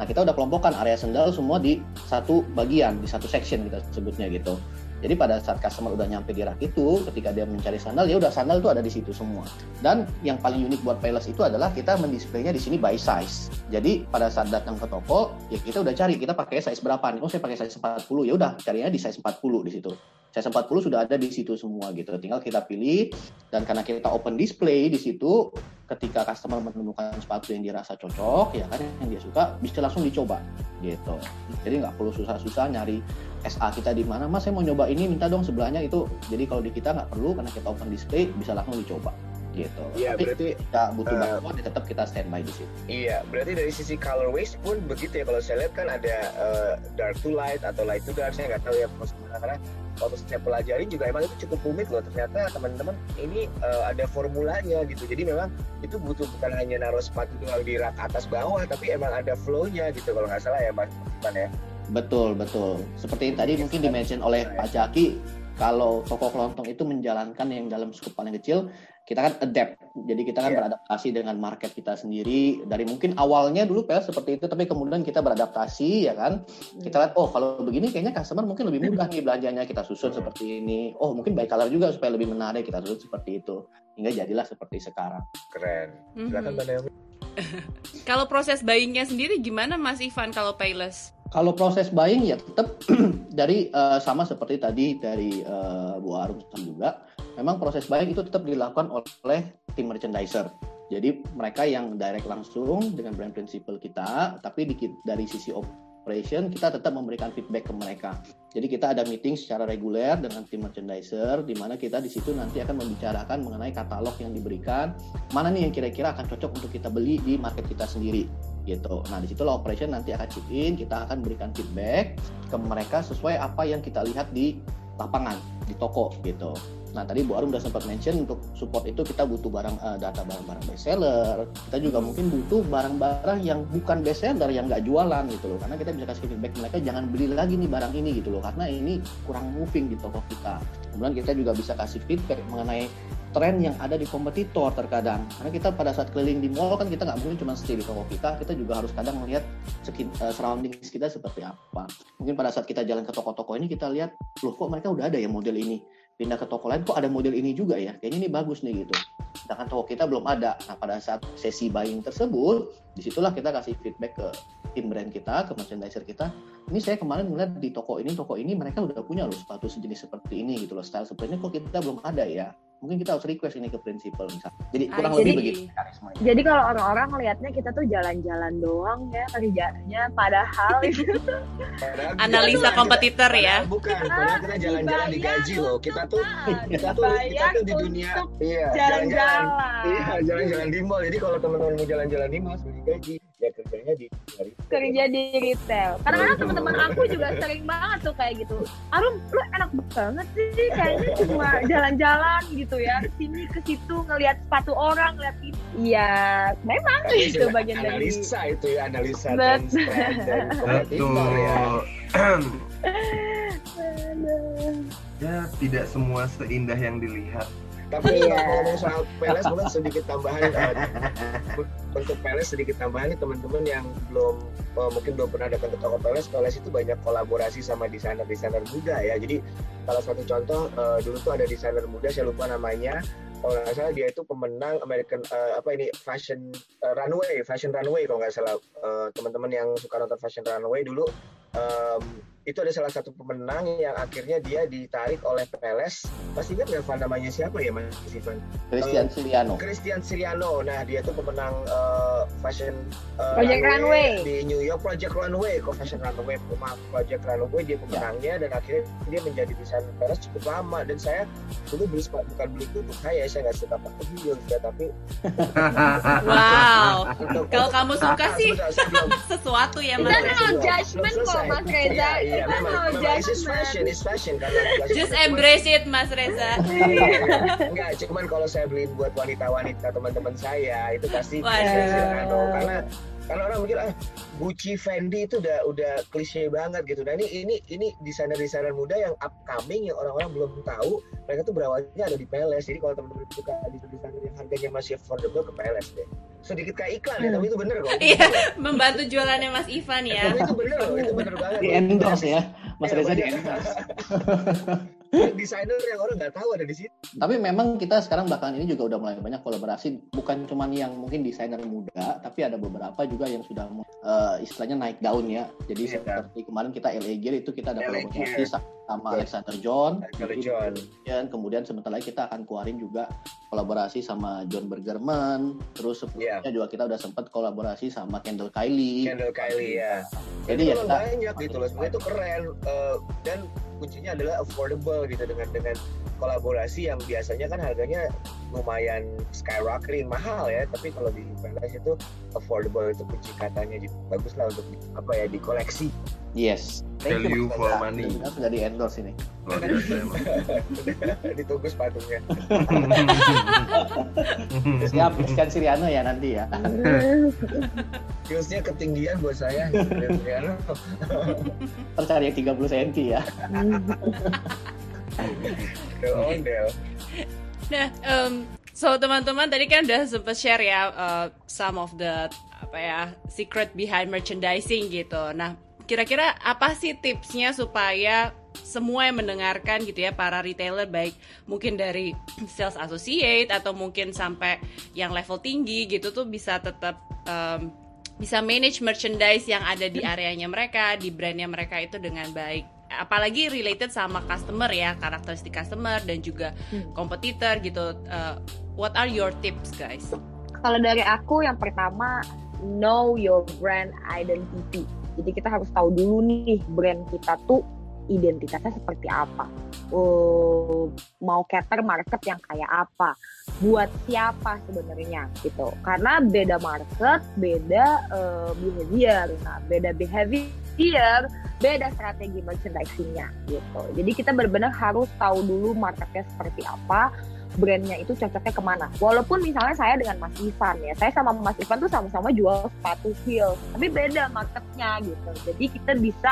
nah kita udah kelompokkan area sandal semua di satu bagian, di satu section kita sebutnya gitu. Jadi pada saat customer udah nyampe di rak itu, ketika dia mencari sandal, ya udah sandal itu ada di situ semua. Dan yang paling unik buat Payless itu adalah kita mendisplaynya di sini by size. Jadi pada saat datang ke toko, ya kita udah cari kita pakai size berapa nih? Oh saya pakai size 40. Ya udah carinya di size 40 di situ. Size 40 sudah ada di situ semua gitu. Tinggal kita pilih dan karena kita open display di situ, ketika customer menemukan sepatu yang dirasa cocok, ya kan yang dia suka, bisa langsung dicoba gitu. Jadi nggak perlu susah-susah nyari SA kita di mana, mas saya mau nyoba ini minta dong sebelahnya itu. Jadi kalau di kita nggak perlu karena kita open display bisa langsung dicoba gitu. Iya, berarti kita butuh eh, bantuan ya tetap kita standby di situ. Iya, berarti dari sisi colorways pun begitu ya. Kalau saya lihat kan ada eh, dark to light atau light to dark. Saya nggak tahu ya maksudnya karena waktu saya pelajarin juga emang itu cukup rumit loh. Ternyata teman-teman ini eh, ada formulanya gitu. Jadi memang itu butuh bukan hanya naruh sepatu doang di rak atas bawah, tapi emang ada flow-nya gitu kalau nggak salah ya Mas ya. Betul betul. Seperti yang tadi mungkin dimention oleh Pak Jaki, kalau toko kelontong itu menjalankan yang dalam skup paling kecil, kita kan adapt. Jadi kita kan Iya. beradaptasi dengan market kita sendiri. Dari mungkin awalnya dulu PL seperti itu, tapi kemudian kita beradaptasi ya kan. Kita lihat oh kalau begini kayaknya customer mungkin lebih mudah nih belanjanya kita susun seperti ini. Oh mungkin by color juga supaya lebih menarik kita susun seperti itu. Hingga jadilah seperti sekarang. Keren. Silakan. Mbak Naomi. Kalau proses buyingnya sendiri gimana Mas Ivan kalau Payless? Kalau proses buying ya tetap dari uh, sama seperti tadi dari uh, Bu Arum juga, memang proses buying itu tetap dilakukan oleh tim merchandiser. Jadi mereka yang direct langsung dengan brand principal kita, tapi di, dari sisi operation kita tetap memberikan feedback ke mereka. Jadi kita ada meeting secara reguler dengan tim merchandiser di mana kita di situ nanti akan membicarakan mengenai katalog yang diberikan, mana nih yang kira-kira akan cocok untuk kita beli di market kita sendiri gitu. Nah, di situlah operation nanti akan chip in, kita akan berikan feedback ke mereka sesuai apa yang kita lihat di lapangan, di toko gitu. Nah tadi Bu Arum udah sempat mention untuk support itu kita butuh barang uh, data barang-barang best seller. Kita juga hmm. mungkin butuh barang-barang yang bukan best seller yang nggak jualan gitu loh. Karena kita bisa kasih feedback mereka jangan beli lagi nih barang ini gitu loh. Karena ini kurang moving di toko kita. Kemudian kita juga bisa kasih feedback mengenai tren yang ada di kompetitor terkadang karena kita pada saat keliling di mall kan kita nggak mungkin cuma stay di toko kita kita juga harus kadang melihat uh, surroundings kita seperti apa mungkin pada saat kita jalan ke toko-toko ini kita lihat loh kok mereka udah ada ya model ini pindah ke toko lain kok ada model ini juga ya? Kayaknya ini bagus nih gitu. Sedangkan toko kita belum ada. Nah pada saat sesi buying tersebut di situlah kita kasih feedback ke tim brand kita ke merchandiser kita ini saya kemarin melihat di toko ini toko ini mereka udah punya loh sepatu sejenis seperti ini gitu loh. Style seperti ini kok kita belum ada ya mungkin kita harus request ini ke prinsipal misalnya. Jadi ah, kurang lebih begitu Jadi kalau orang-orang melihatnya kita tuh jalan-jalan doang ya kerjanya, padahal itu analisa kompetitor ya. Bukan, padahal kita jalan-jalan digaji loh. Kita tuh kita tuh kita tuh di dunia iya jalan-jalan. Iya jalan-jalan di mall. Jadi kalau teman-teman mau jalan-jalan di mall digaji ya kerjanya di retail. kerja di retail. Karena kadang teman-teman aku juga sering banget tuh kayak gitu. Arum lu enak banget sih kayaknya cuma jalan-jalan gitu ya. Sini ke situ ngelihat sepatu orang ngeliat ini. Iya memang itu bagian analisa dari analisa itu ya analisa dan betul. ya. Ya tidak semua seindah yang dilihat tapi yeah. ngomong soal PLS mungkin sedikit tambahan uh, untuk PLS sedikit tambahan nih teman-teman yang belum uh, mungkin belum pernah datang ke toko PLS PLS itu banyak kolaborasi sama desainer-desainer muda ya jadi salah satu contoh uh, dulu tuh ada desainer muda saya lupa namanya kalau nggak salah dia itu pemenang American uh, apa ini fashion uh, runway fashion runway kalau nggak salah uh, teman-teman yang suka nonton fashion runway dulu um, itu ada salah satu pemenang yang akhirnya dia ditarik oleh PLS. Pasti ingat nggak namanya siapa ya Mas Ivan? Christian uh, Siriano. Christian Siriano. Nah dia tuh pemenang uh, fashion uh, Project Runway, di New York Project Runway, kok Fashion Runway, maaf Project Runway dia pemenangnya ya. dan akhirnya dia menjadi desainer PLS cukup lama dan saya dulu beli bukan beli itu untuk saya, saya nggak suka pakai video ya tapi. wow. Kalau kamu suka sih sesuatu ya Mas. Kita no judgment kok Mas Reza. Iya, iya memang, memang it's fashion, it's fashion karena just embrace it Mas Reza. Enggak, cuman kalau saya beliin buat wanita-wanita teman-teman saya itu pasti karena karena orang mikir ah Gucci Fendi itu udah udah klise banget gitu. Nah ini ini ini desainer desainer muda yang upcoming yang orang-orang belum tahu mereka tuh berawalnya ada di PLS jadi kalau teman-teman suka desainer desainer yang harganya masih affordable ke PLS deh sedikit kayak iklan ya tapi itu bener kok. Iya membantu jualannya Mas Ivan ya. Tapi itu bener loh itu bener banget. Di endorse ya Mas iya, Reza di endorse. Desainer yang orang nggak tahu ada di situ. Tapi memang kita sekarang belakangan ini juga udah mulai banyak kolaborasi, bukan cuma yang mungkin desainer muda, tapi ada beberapa juga yang sudah uh, istilahnya naik daun ya. Jadi yeah. seperti kemarin kita LA Gear itu kita ada kolaborasi sama Alexander John. Alexander John. Dan kemudian sebentar lagi kita akan keluarin juga kolaborasi sama John Bergerman. Terus sebelumnya yeah. juga kita udah sempat kolaborasi sama Kendall Kylie. Kendall Kylie ya. Jadi, ya kita banyak gitu loh. Sebenarnya itu keren uh, dan kuncinya adalah affordable gitu dengan dengan kolaborasi yang biasanya kan harganya lumayan skyrocketing mahal ya. Tapi kalau di PLS itu affordable itu kunci katanya bagus lah untuk apa ya dikoleksi. Yes. Thank value you, for money. Sudah di endorse ini? Luar biasa emang. Ditunggu sepatunya. Siap Christian Siriano ya nanti ya. Heelsnya ketinggian buat saya. Siriano tercari yang 30 cm ya nah um, so teman-teman tadi kan udah sempat share ya uh, some of the apa ya secret behind merchandising gitu. Nah kira-kira apa sih tipsnya supaya semua yang mendengarkan gitu ya para retailer baik mungkin dari sales associate atau mungkin sampai yang level tinggi gitu tuh bisa tetap um, bisa manage merchandise yang ada di areanya mereka, di brandnya mereka itu dengan baik. Apalagi related sama customer ya, karakteristik customer dan juga Hmm. kompetitor gitu. Uh, what are your tips, guys? Kalau dari aku yang pertama know your brand identity. Jadi kita harus tahu dulu nih brand kita tuh identitasnya seperti apa. Uh, mau cater market yang kayak apa, buat siapa sebenarnya gitu. Karena beda market, beda uh, behavior. Nah, beda behavior, beda strategi merchandisingnya gitu. Jadi kita benar-benar harus tahu dulu marketnya seperti apa, brandnya itu cocoknya ke mana. Walaupun misalnya saya dengan Mas Ivan ya, saya sama Mas Ivan tuh sama-sama jual sepatu heels, tapi beda marketnya gitu. Jadi kita bisa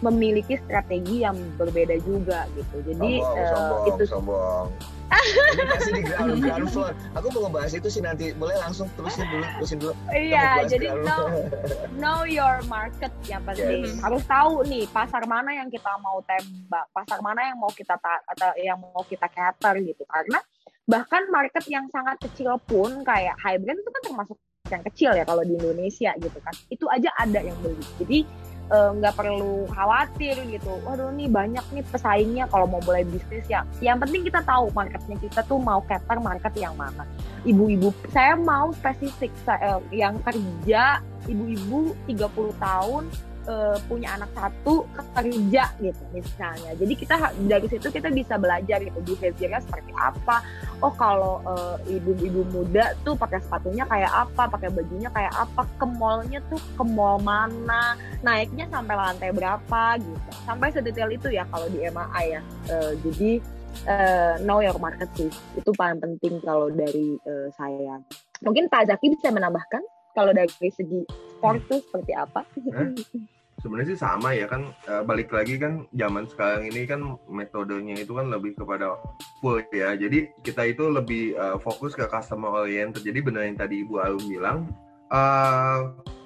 memiliki strategi yang berbeda juga gitu. Jadi sombong, sombong, itu sombong. Ini pasti di ground, ground floor. Aku mau ngebahas itu sih nanti. Boleh langsung terusin dulu, terusin dulu. Iya. Jadi know, know your market yang penting. Yes. Harus tahu nih pasar mana yang kita mau tembak, pasar mana yang mau kita ta- atau yang mau kita cater gitu. Karena bahkan market yang sangat kecil pun kayak brand itu kan termasuk yang kecil ya kalau di Indonesia gitu kan. Itu aja ada yang beli. Jadi eh, nggak perlu khawatir gitu. Waduh nih banyak nih pesaingnya kalau mau mulai bisnis ya. Yang penting kita tahu marketnya kita tuh mau cater market yang mana. Ibu-ibu, saya mau spesifik saya, eh, yang kerja ibu-ibu 30 tahun eh, punya anak satu kerja gitu misalnya. Jadi kita dari situ kita bisa belajar gitu behaviornya seperti apa. Oh kalau eh, ibu-ibu muda tuh pakai sepatunya kayak apa, pakai bajunya kayak apa, ke mallnya tuh ke mall mana, naiknya sampai lantai berapa gitu. Sampai sedetail itu ya kalau di MAI ya. Eh, jadi eh, know your market sih itu paling penting kalau dari eh, saya. Mungkin Pak Zaki bisa menambahkan kalau dari segi sport tuh seperti apa? sebenarnya sih sama ya kan eh, balik lagi kan zaman sekarang ini kan metodenya itu kan lebih kepada full ya. Jadi kita itu lebih eh, fokus ke customer oriented. Jadi benar yang tadi Ibu Alum bilang eh,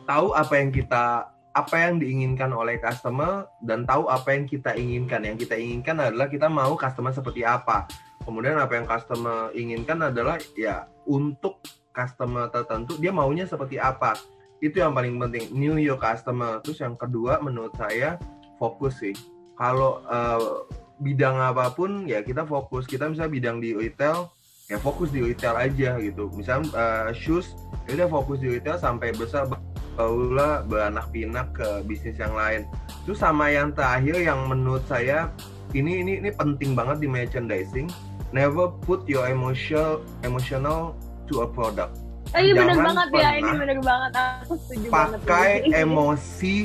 tahu apa yang kita apa yang diinginkan oleh customer dan tahu apa yang kita inginkan. Yang kita inginkan adalah kita mau customer seperti apa. Kemudian apa yang customer inginkan adalah ya untuk customer tertentu dia maunya seperti apa? Itu yang paling penting. New your customer. Terus yang kedua menurut saya fokus sih. Kalau eh, bidang apa pun ya kita fokus. Kita misalnya bidang di retail ya fokus di retail aja gitu. Misalnya eh, shoes ya udah fokus di retail sampai besar barulah beranak pinak ke bisnis yang lain. Terus sama yang terakhir yang menurut saya ini ini ini penting banget di merchandising. Never put your emotional emotional to a product Oh, iya Jangan banget ya, ini bener banget. Aku setuju banget. pakai emosi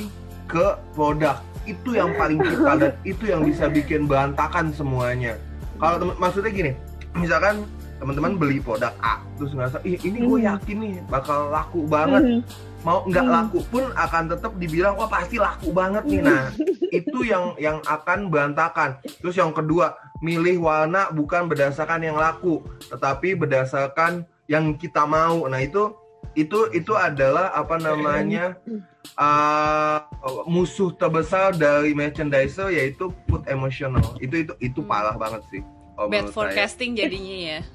ke produk itu yang paling kita dan itu yang bisa bikin berantakan semuanya kalau temen maksudnya gini misalkan teman-teman beli produk A terus ngerasa ih ini gue Hmm. yakin nih bakal laku banget Mhm. mau nggak Hmm. laku pun akan tetap dibilang wah pasti laku banget nih nah itu yang yang akan berantakan terus yang kedua milih warna bukan berdasarkan yang laku tetapi berdasarkan yang kita mau nah itu itu itu adalah apa namanya uh, musuh terbesar dari merchandiser yaitu put emotional itu itu itu Hmm. parah banget sih kalau Bad menurut saya. forecasting jadinya ya.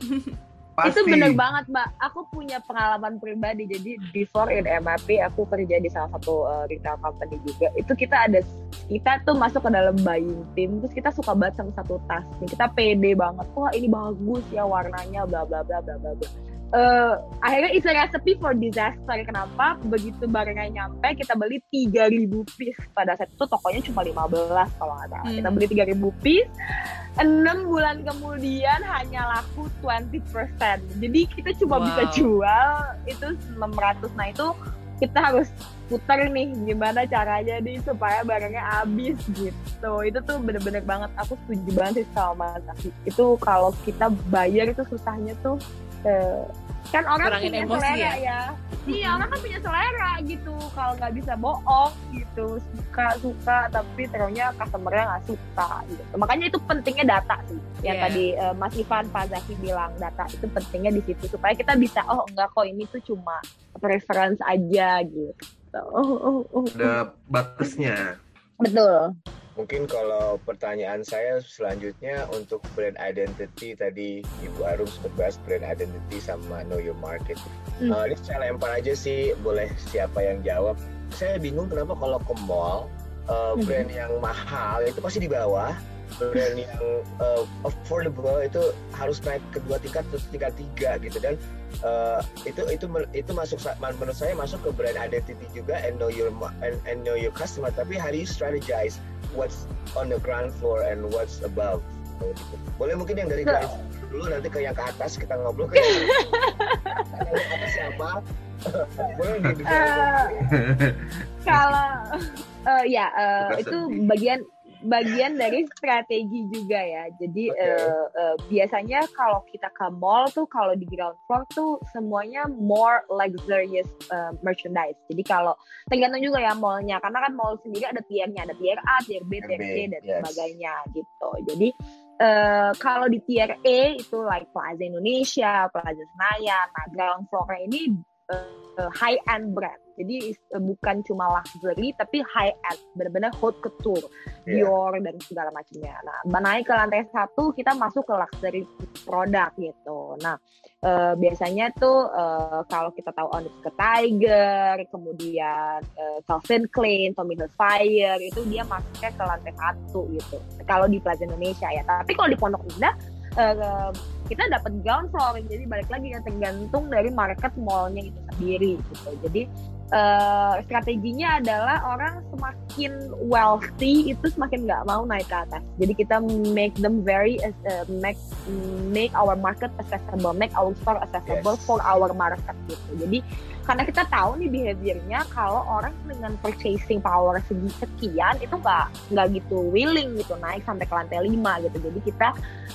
Pasti. Itu bener banget, Mbak. Aku punya pengalaman pribadi. Jadi before in MAP, aku kerja di salah satu uh, retail company juga. Itu kita ada kita tuh masuk ke dalam buying team. Terus kita suka banget sama satu tas. Nih, kita pede banget. Wah ini bagus ya warnanya, bla bla bla bla bla. bla. Eh, akhirnya it's a recipe for disaster. Kenapa? Begitu barangnya nyampe, kita beli 3000 piece. Pada saat itu tokonya cuma 15 kalau nggak salah. Kita Hmm. beli 3000 piece. 6 bulan kemudian hanya laku 20%. Jadi kita cuma Wow. bisa jual itu 600. Nah, itu kita harus putar nih gimana caranya nih supaya barangnya habis gitu. Itu tuh bener-bener banget aku setuju banget sih sama Mas. Itu kalau kita bayar itu susahnya tuh kan orang Kurangin punya emosi selera ya? ya. Iya, orang kan punya selera gitu. Kalau nggak bisa bohong gitu, suka suka tapi terusnya customernya nggak suka gitu. Makanya itu pentingnya data sih. Yang Iya. tadi eh, Mas Ivan Pak Zaki bilang data itu pentingnya di situ supaya kita bisa oh enggak kok ini tuh cuma preference aja gitu. Oh, oh, oh, oh. ada batasnya Betul. Mungkin kalau pertanyaan saya selanjutnya untuk brand identity tadi Ibu Arum sempat bahas brand identity sama know your market. Hmm. Uh, ini saya lempar aja sih, boleh siapa yang jawab. Saya bingung kenapa kalau ke mall uh, brand yang mahal itu pasti di bawah, brand yang uh, affordable itu harus naik ke dua tingkat atau tingkat tiga gitu dan uh, itu itu itu masuk menurut saya masuk ke brand identity juga and know your and, and know your customer tapi how do you strategize what's on the ground floor and what's above. Gitu. Boleh mungkin yang dari ground dulu nanti ke yang ke atas kita ngobrol ke yang atas siapa? Boleh uh, Kalau uh, ya uh, itu bagian bagian dari strategi juga ya. Jadi okay. uh, eh, uh, biasanya kalau kita ke mall tuh kalau di ground floor tuh semuanya more luxurious uh, merchandise. Jadi kalau tergantung juga ya mallnya, karena kan mall sendiri ada tiernya, ada tier A, tier B, tier C dan yes. sebagainya gitu. Jadi uh, kalau di tier E itu like Plaza Indonesia, Plaza Senayan, nah ground floor ini uh, high end brand jadi uh, bukan cuma luxury tapi high end, benar-benar haute couture, yeah. Dior dan segala macamnya. Nah, naik ke lantai satu kita masuk ke luxury produk gitu. Nah, uh, biasanya tuh uh, kalau kita tahu Onitsuka Tiger, kemudian uh, Calvin Klein, Tommy Hilfiger itu dia masuknya ke lantai satu gitu. Kalau di Plaza Indonesia ya. Tapi kalau di Pondok Indah uh, kita dapat ground floor jadi balik lagi ya tergantung dari market mallnya itu sendiri gitu jadi uh, strateginya adalah orang semakin wealthy itu semakin nggak mau naik ke atas. Jadi kita make them very uh, make make our market accessible, make our store accessible yes. for our market gitu. Jadi karena kita tahu nih behaviornya kalau orang dengan purchasing power segi sekian itu nggak nggak gitu willing gitu naik sampai ke lantai 5 gitu jadi kita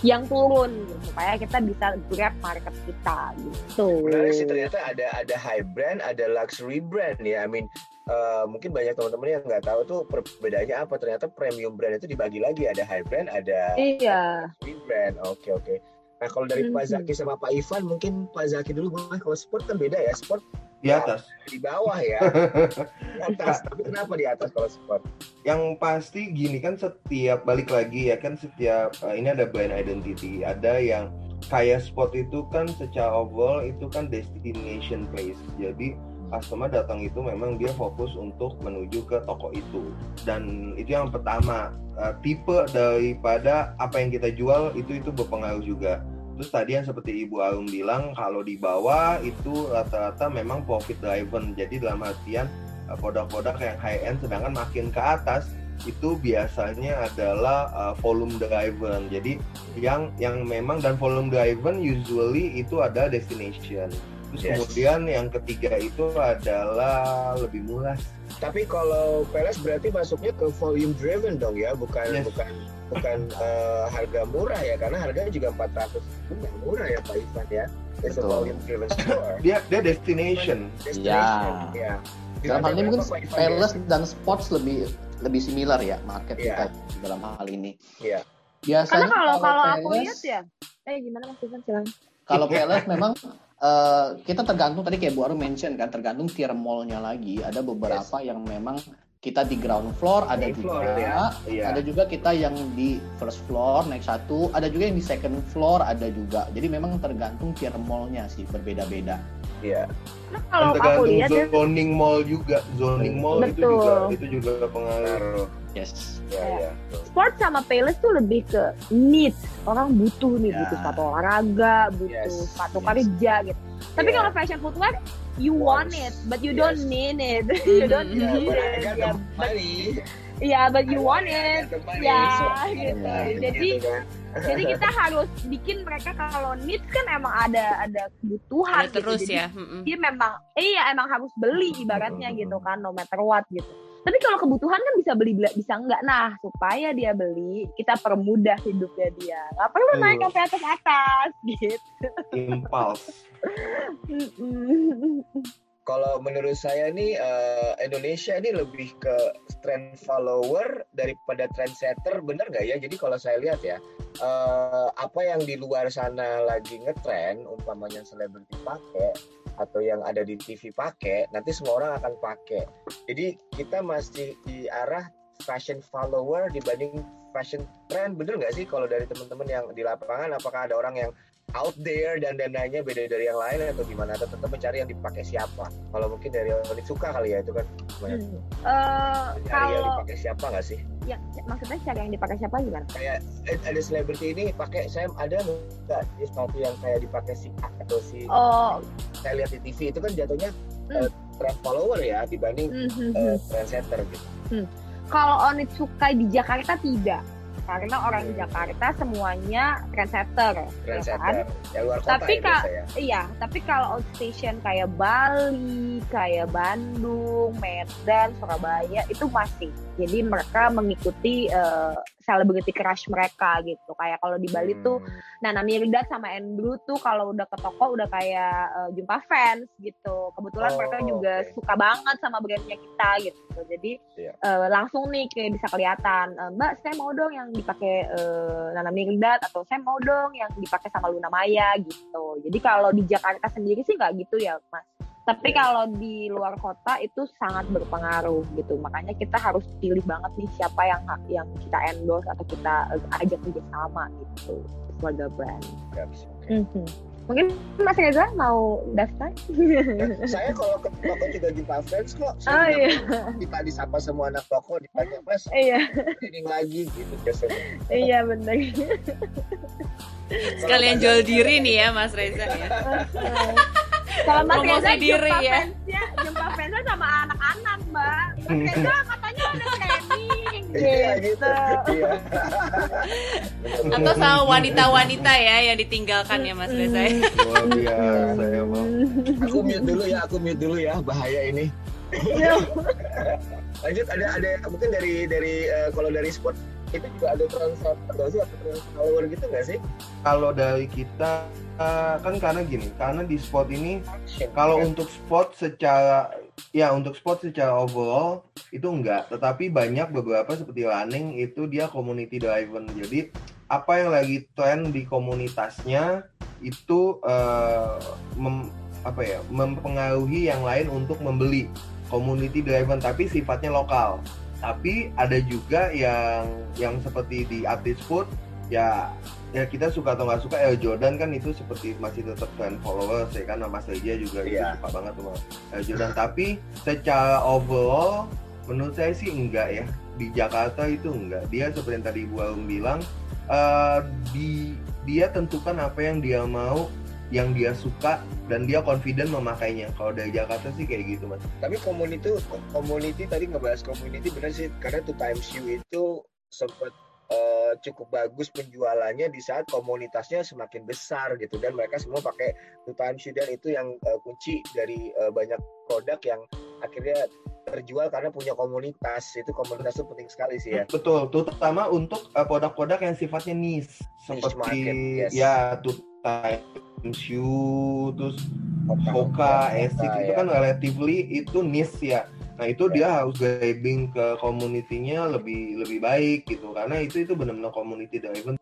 yang turun gitu, supaya kita bisa grab market kita gitu. Menarik sih ternyata ada ada high brand, ada luxury brand ya. I mean uh, mungkin banyak teman-teman yang nggak tahu tuh perbedaannya apa. Ternyata premium brand itu dibagi lagi ada high brand, ada iya. luxury brand. Oke okay, oke. Okay. Nah kalau dari. Pak Zaki sama Pak Ivan mungkin Pak Zaki dulu boleh kalau sport kan beda ya sport di atas. di bawah ya. Di atas. Tapi kenapa di atas kalau sport? Yang pasti gini kan setiap balik lagi ya kan setiap uh, ini ada brand identity. Ada yang kayak sport itu kan secara overall itu kan destination place. Jadi customer datang itu memang dia fokus untuk menuju ke toko itu. Dan itu yang pertama. Uh, tipe daripada apa yang kita jual itu itu berpengaruh juga Terus tadi yang seperti Ibu Arum bilang kalau di bawah itu rata-rata memang profit driven. Jadi dalam artian eh, produk-produk yang high end sedangkan makin ke atas itu biasanya adalah uh, volume driven. Jadi yang yang memang dan volume driven usually itu ada destination. Terus yes. kemudian yang ketiga itu adalah lebih murah. Tapi kalau Peles berarti masuknya ke volume driven dong ya, bukan yes. bukan bukan uh, harga murah ya karena harganya juga 400 itu yang murah ya Pak Ivan ya it's a volume driven store dia dia destination destination ya, ya. dalam hal ini mungkin palace ya? dan sports lebih lebih similar ya market ya. kita dalam hal ini ya. biasanya karena kalau kalau aku lihat ya eh gimana Mas Ivan silakan kalau palace memang Uh, kita tergantung tadi kayak Bu Aru mention kan tergantung tier mallnya lagi ada beberapa yes. yang memang kita di ground floor ada juga floor, ya. Iya. ada juga kita yang di first floor naik satu ada juga yang di second floor ada juga jadi memang tergantung tier mallnya sih berbeda-beda Iya. Nah, kalau aku lihat ya. zoning mall juga, zoning mall Betul. itu juga itu juga pengaruh. Yes. Ya, ya. Sport sama Palace tuh lebih ke needs. Orang butuh nih, ya. butuh sepatu olahraga, butuh yes. sepatu yes. kerja gitu. Tapi yeah. kalau fashion footwear you want it but you yes. don't need it you don't yeah, need it yeah, but, yeah but you want it ya gitu yeah, jadi gitu kan. jadi kita harus bikin mereka kalau needs kan emang ada ada kebutuhan ada gitu. terus jadi, ya dia memang iya emang harus beli ibaratnya gitu kan no matter what gitu tapi kalau kebutuhan kan bisa beli bisa enggak nah supaya dia beli kita permudah hidupnya dia. Nggak perlu naik sampai atas atas gitu. Impulse kalau menurut saya nih uh, Indonesia ini lebih ke trend follower daripada trendsetter, bener nggak ya? Jadi kalau saya lihat ya, uh, apa yang di luar sana lagi ngetrend, umpamanya selebriti pakai atau yang ada di TV pakai, nanti semua orang akan pakai. Jadi kita masih di arah fashion follower dibanding fashion trend bener nggak sih kalau dari teman-teman yang di lapangan apakah ada orang yang out there dan dananya beda dari yang lain atau gimana atau tetap mencari yang dipakai siapa kalau mungkin dari yang suka kali ya itu kan? Hmm. Uh, Nyari yang kalau dipakai siapa nggak sih ya maksudnya cari yang dipakai siapa gimana? kayak eh, ada selebriti ini pakai saya ada nggak di sepatu yang kayak dipakai si A atau si Oh, saya lihat di TV itu kan jatuhnya Hmm. eh, trend follower ya dibanding hmm, hmm, hmm. trendsetter gitu kalau Onitsuka di Jakarta tidak, karena orang Hmm. Jakarta semuanya trendsetter, ya kan? trendsetter yang luar kota Tapi ya ya Iya, tapi kalau outstation kayak Bali, kayak Bandung, Medan, Surabaya itu masih. Jadi mereka mengikuti eh, celebrity crush mereka gitu. Kayak kalau di Bali tuh Hmm. Nana Mirdad sama Andrew tuh kalau udah ke toko udah kayak eh, jumpa fans gitu. Kebetulan Oh, mereka juga suka banget sama brandnya kita gitu. Jadi Iya. eh, langsung nih kayak bisa kelihatan, eh, Mbak saya mau dong yang dipakai eh, Nana Mirdad atau saya mau dong yang dipakai sama Luna Maya gitu. Jadi kalau di Jakarta sendiri sih nggak gitu ya Mas. Tapi Iya. kalau di luar kota itu sangat berpengaruh gitu. Makanya kita harus pilih banget nih siapa yang yang kita endorse atau kita ajak kerjasama gitu sebagai brand. Nggak bisa. Oke. Mhm. Mungkin Mas Reza mau daftar? Ya, saya kalau ke toko juga jumpa fans kok. Oh Saya iya, kita disapa semua anak toko ditanya mas iya, ini lagi gitu biasanya. iya benar. Sekalian jual diri nih ya Mas Reza ya. Kalau Mas Promosi Reza diri jumpa ya. fansnya, jumpa fansnya sama anak-anak, Mbak. Mas Reza katanya udah training Iya gitu. gitu. Iya. Atau sama wanita-wanita ya yang ditinggalkan ya Mas Reza ya. Luar biasa ya bang. Aku mute dulu ya, aku mute dulu ya, bahaya ini. Iya. Lanjut ada ada mungkin dari dari eh, kalau dari sport itu juga ada transfer nggak sih atau trans follower gitu nggak sih? Kalau dari kita eh, kan karena gini, karena di sport ini kalau untuk sport secara ya untuk sport secara overall itu enggak, tetapi banyak beberapa seperti running itu dia community driven. Jadi apa yang lagi tren di komunitasnya itu eh, mem- apa ya mempengaruhi yang lain untuk membeli community driven tapi sifatnya lokal. Tapi ada juga yang yang seperti di artis food ya ya kita suka atau nggak suka Air Jordan kan itu seperti masih tetap fan followers ya kan? Mas Reja juga itu Iya. suka banget sama Air Jordan. Tapi secara overall menurut saya sih enggak ya. Di Jakarta itu enggak. Dia seperti yang tadi Bu Arum bilang eh, di dia tentukan apa yang dia mau yang dia suka dan dia confident memakainya. Kalau dari Jakarta sih kayak gitu mas. Tapi community community tadi ngebahas community benar sih. Karena two times you itu sempat eh, cukup bagus penjualannya di saat komunitasnya semakin besar gitu dan mereka semua pakai two times you dan itu yang eh, kunci dari eh, banyak produk yang akhirnya terjual karena punya komunitas itu komunitas itu penting sekali sih ya. Betul, terutama untuk uh, produk-produk yang sifatnya niche seperti market, yes. ya tuh Time Shoe, terus Hoka, Hoka, Esik Hoka, itu ya. kan relatively itu niche ya. Nah itu Ya. dia harus grabbing ke community-nya lebih lebih baik gitu karena itu itu benar-benar community driven.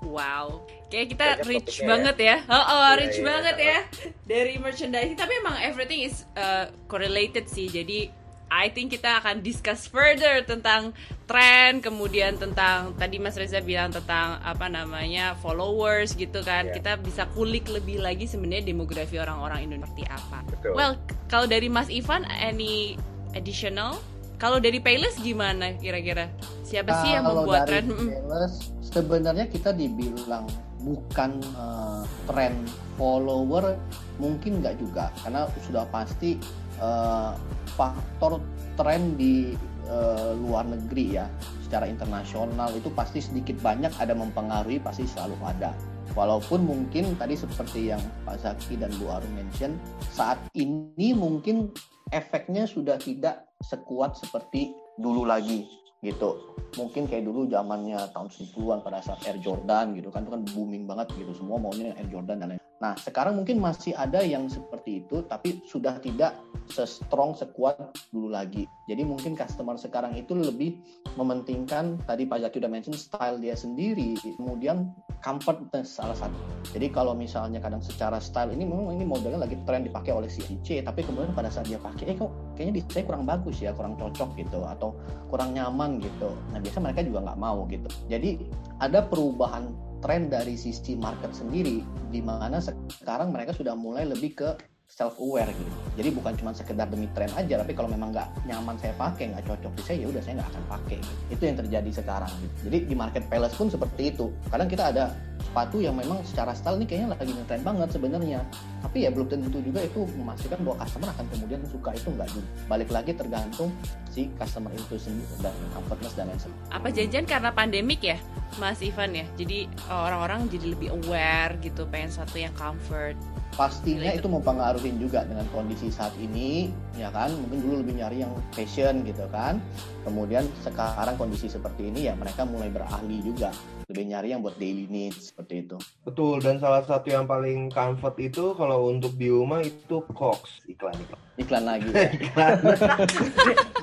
Wow, kayak kita Banyak rich banget ya. Oh, oh Iya, rich iya. banget ya dari merchandising. Tapi emang everything is uh, correlated sih. Jadi I think kita akan discuss further tentang tren, kemudian tentang tadi Mas Reza bilang tentang apa namanya followers gitu kan. Iya. Kita bisa kulik lebih lagi sebenarnya demografi orang-orang Indonesia seperti apa. Betul. Well, kalau dari Mas Ivan, any additional? Kalau dari Payless gimana kira-kira? Siapa sih yang membuat dari tren? Mm-mm. sales, sebenarnya kita dibilang bukan eh, tren follower mungkin nggak juga karena sudah pasti eh, faktor tren di eh, luar negeri ya secara internasional itu pasti sedikit banyak ada mempengaruhi pasti selalu ada walaupun mungkin tadi seperti yang Pak Zaki dan Bu Arum mention saat ini mungkin efeknya sudah tidak sekuat seperti dulu lagi gitu. Mungkin kayak dulu zamannya tahun 90-an pada saat Air Jordan gitu kan itu kan booming banget gitu. Semua maunya Air Jordan dan lain nah sekarang mungkin masih ada yang seperti itu tapi sudah tidak se-strong sekuat dulu lagi. Jadi mungkin customer sekarang itu lebih mementingkan tadi Pak Zaki udah mention style dia sendiri kemudian comfortness salah satu. Jadi kalau misalnya kadang secara style ini memang ini modelnya lagi tren dipakai oleh si C tapi kemudian pada saat dia pakai eh kok kayaknya di saya kurang bagus ya kurang cocok gitu atau kurang nyaman gitu. Nah biasa mereka juga nggak mau gitu. Jadi ada perubahan tren dari sisi market sendiri di mana sekarang mereka sudah mulai lebih ke self aware gitu. Jadi bukan cuma sekedar demi tren aja, tapi kalau memang nggak nyaman saya pakai, nggak cocok di saya, ya udah saya nggak akan pakai. Gitu. Itu yang terjadi sekarang. Gitu. Jadi di market palace pun seperti itu. Kadang kita ada sepatu yang memang secara style ini kayaknya lagi ngetren banget sebenarnya. Tapi ya belum tentu juga itu memastikan bahwa customer akan kemudian suka itu nggak juga. Balik lagi tergantung si customer itu sendiri dan comfortness dan lain sebagainya. Apa janjian karena pandemik ya, Mas Ivan ya? Jadi orang-orang jadi lebih aware gitu, pengen satu yang comfort pastinya itu. mempengaruhi juga dengan kondisi saat ini ya kan? Mungkin dulu lebih nyari yang fashion gitu kan. Kemudian sekarang kondisi seperti ini ya mereka mulai berahli juga lebih nyari yang buat daily needs seperti itu. Betul dan salah satu yang paling comfort itu kalau untuk di rumah itu Cox iklan iklan. Iklan lagi. Ya. iklan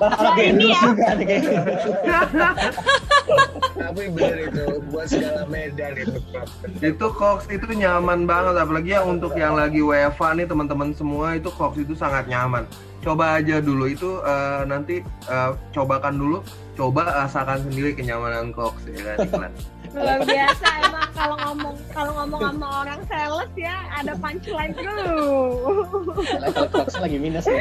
nah, ini ya. juga nih. Tapi benar itu buat segala medan itu. Itu Cox itu nyaman banget apalagi yang untuk yang lagi WFA nih teman-teman semua itu Cox itu sangat nyaman. Coba aja dulu itu uh, nanti uh, cobakan dulu coba rasakan sendiri kenyamanan Cox ya kan iklan Luar biasa emang kalau ngomong kalau ngomong sama orang sales ya ada punchline dulu. Level Cox lagi minus nih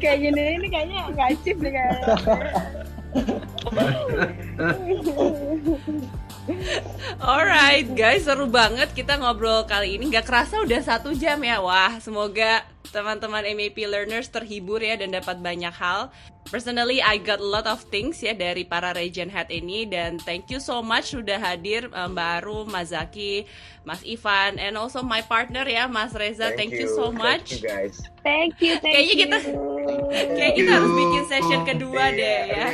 Kayak gini ini kayaknya nggak chip nih kayaknya. Alright guys, seru banget kita ngobrol kali ini. Gak kerasa udah satu jam ya. Wah, semoga teman-teman MAP learners terhibur ya dan dapat banyak hal. Personally, I got a lot of things ya dari para region head ini dan thank you so much sudah hadir um, Mbak Arum, Mas Zaki, Mas Ivan, and also my partner ya Mas Reza. Thank, thank you. you so much. Thank you guys. Thank you, thank kayaknya kita, Kayaknya kita harus bikin session kedua iya, deh ya.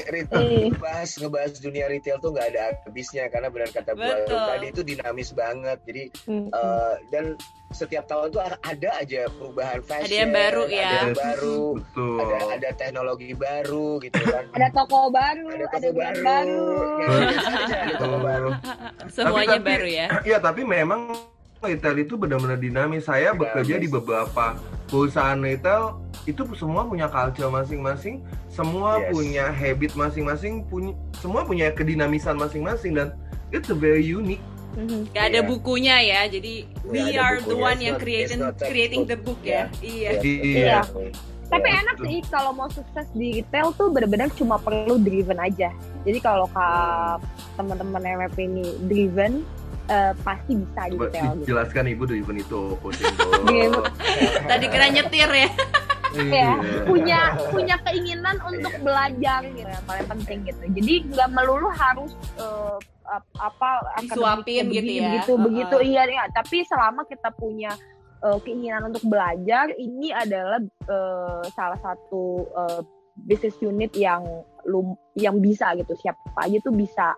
Ngebahas ngebahas dunia retail tuh nggak ada habisnya karena benar kata Bu tadi itu dinamis banget. Jadi mm -hmm. uh, dan setiap tahun tuh ada aja perubahan fashion. Ada yang baru ya. Ada yang baru. Betul. Ada ada teknologi baru gitu kan. ada toko baru, ada, toko ada baru. baru. Ya, ada toko baru. Semuanya tapi, baru ya. Iya, tapi memang retail itu benar-benar dinamis. Saya dinamis. bekerja di beberapa perusahaan retail itu semua punya culture masing-masing, semua yes. punya habit masing-masing, punya semua punya kedinamisan masing-masing dan it's a very unique Mm-hmm. Gak ada yeah. bukunya ya, jadi we are the one yang creating creating the book ya. Iya. Iya. Tapi enak sih kalau mau sukses di retail tuh benar-benar cuma perlu driven aja. Jadi kalau kak teman-teman MF ini driven, uh, pasti bisa di retail. Gitu. Jelaskan ibu driven itu Tadi kira nyetir ya. ya punya punya keinginan untuk iya. belajar gitu yang paling penting gitu jadi nggak melulu harus uh, apa disuapin gitu ya begitu uh-uh. begitu iya ya tapi selama kita punya uh, keinginan untuk belajar ini adalah uh, salah satu uh, business unit yang lum yang bisa gitu siapa aja tuh bisa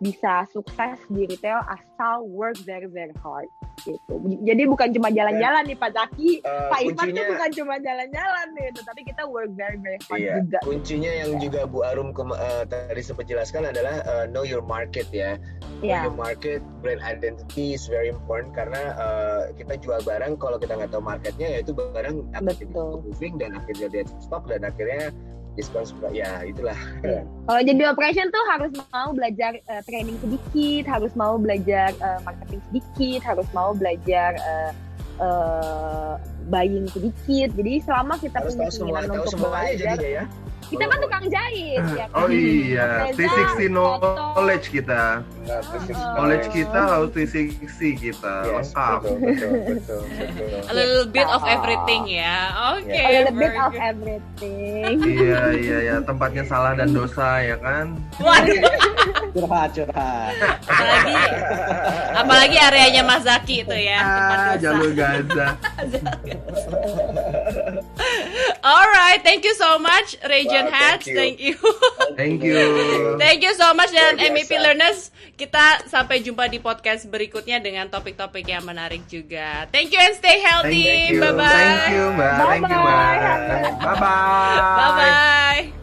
bisa sukses di retail asal work very very hard gitu. Jadi bukan cuma jalan-jalan nih Pak Zaki, uh, Pak Ivan tuh bukan cuma jalan-jalan nih, tapi kita work very very hard iya, juga. Kuncinya yang yeah. juga Bu Arum uh, tadi sempat jelaskan adalah uh, know your market ya. Know yeah. your market, brand identity is very important karena uh, kita jual barang kalau kita nggak tahu marketnya ya itu barang akan moving dan akhirnya dead stock dan akhirnya diskon ya itulah. Yeah. Kalau jadi operation tuh harus mau belajar uh, training sedikit, harus mau belajar uh, marketing sedikit, harus mau belajar uh, uh, buying sedikit. Jadi selama kita harus punya keinginan untuk belajar, ya kita kan tukang jahit ya kan? Oh iya, 360 knowledge kita. Knowledge kita harus 360 kita. Yes, Lengkap. Betul, betul, betul, betul. A little bit of everything ya. Oke. Okay, A little bit of everything. iya, iya, ya. Tempatnya salah dan dosa ya kan. Waduh. curhat, curhat. Apalagi apalagi areanya Mas Zaki itu ya. Ah, jalur Gaza. Alright, thank you so much, Region wow, Hats. Thank you. Thank you. thank you so much dan MEP Learners. Kita sampai jumpa di podcast berikutnya dengan topik-topik yang menarik juga. Thank you and stay healthy. Bye bye. Thank you, Mbak. Thank you, Mbak. Bye bye. Bye bye.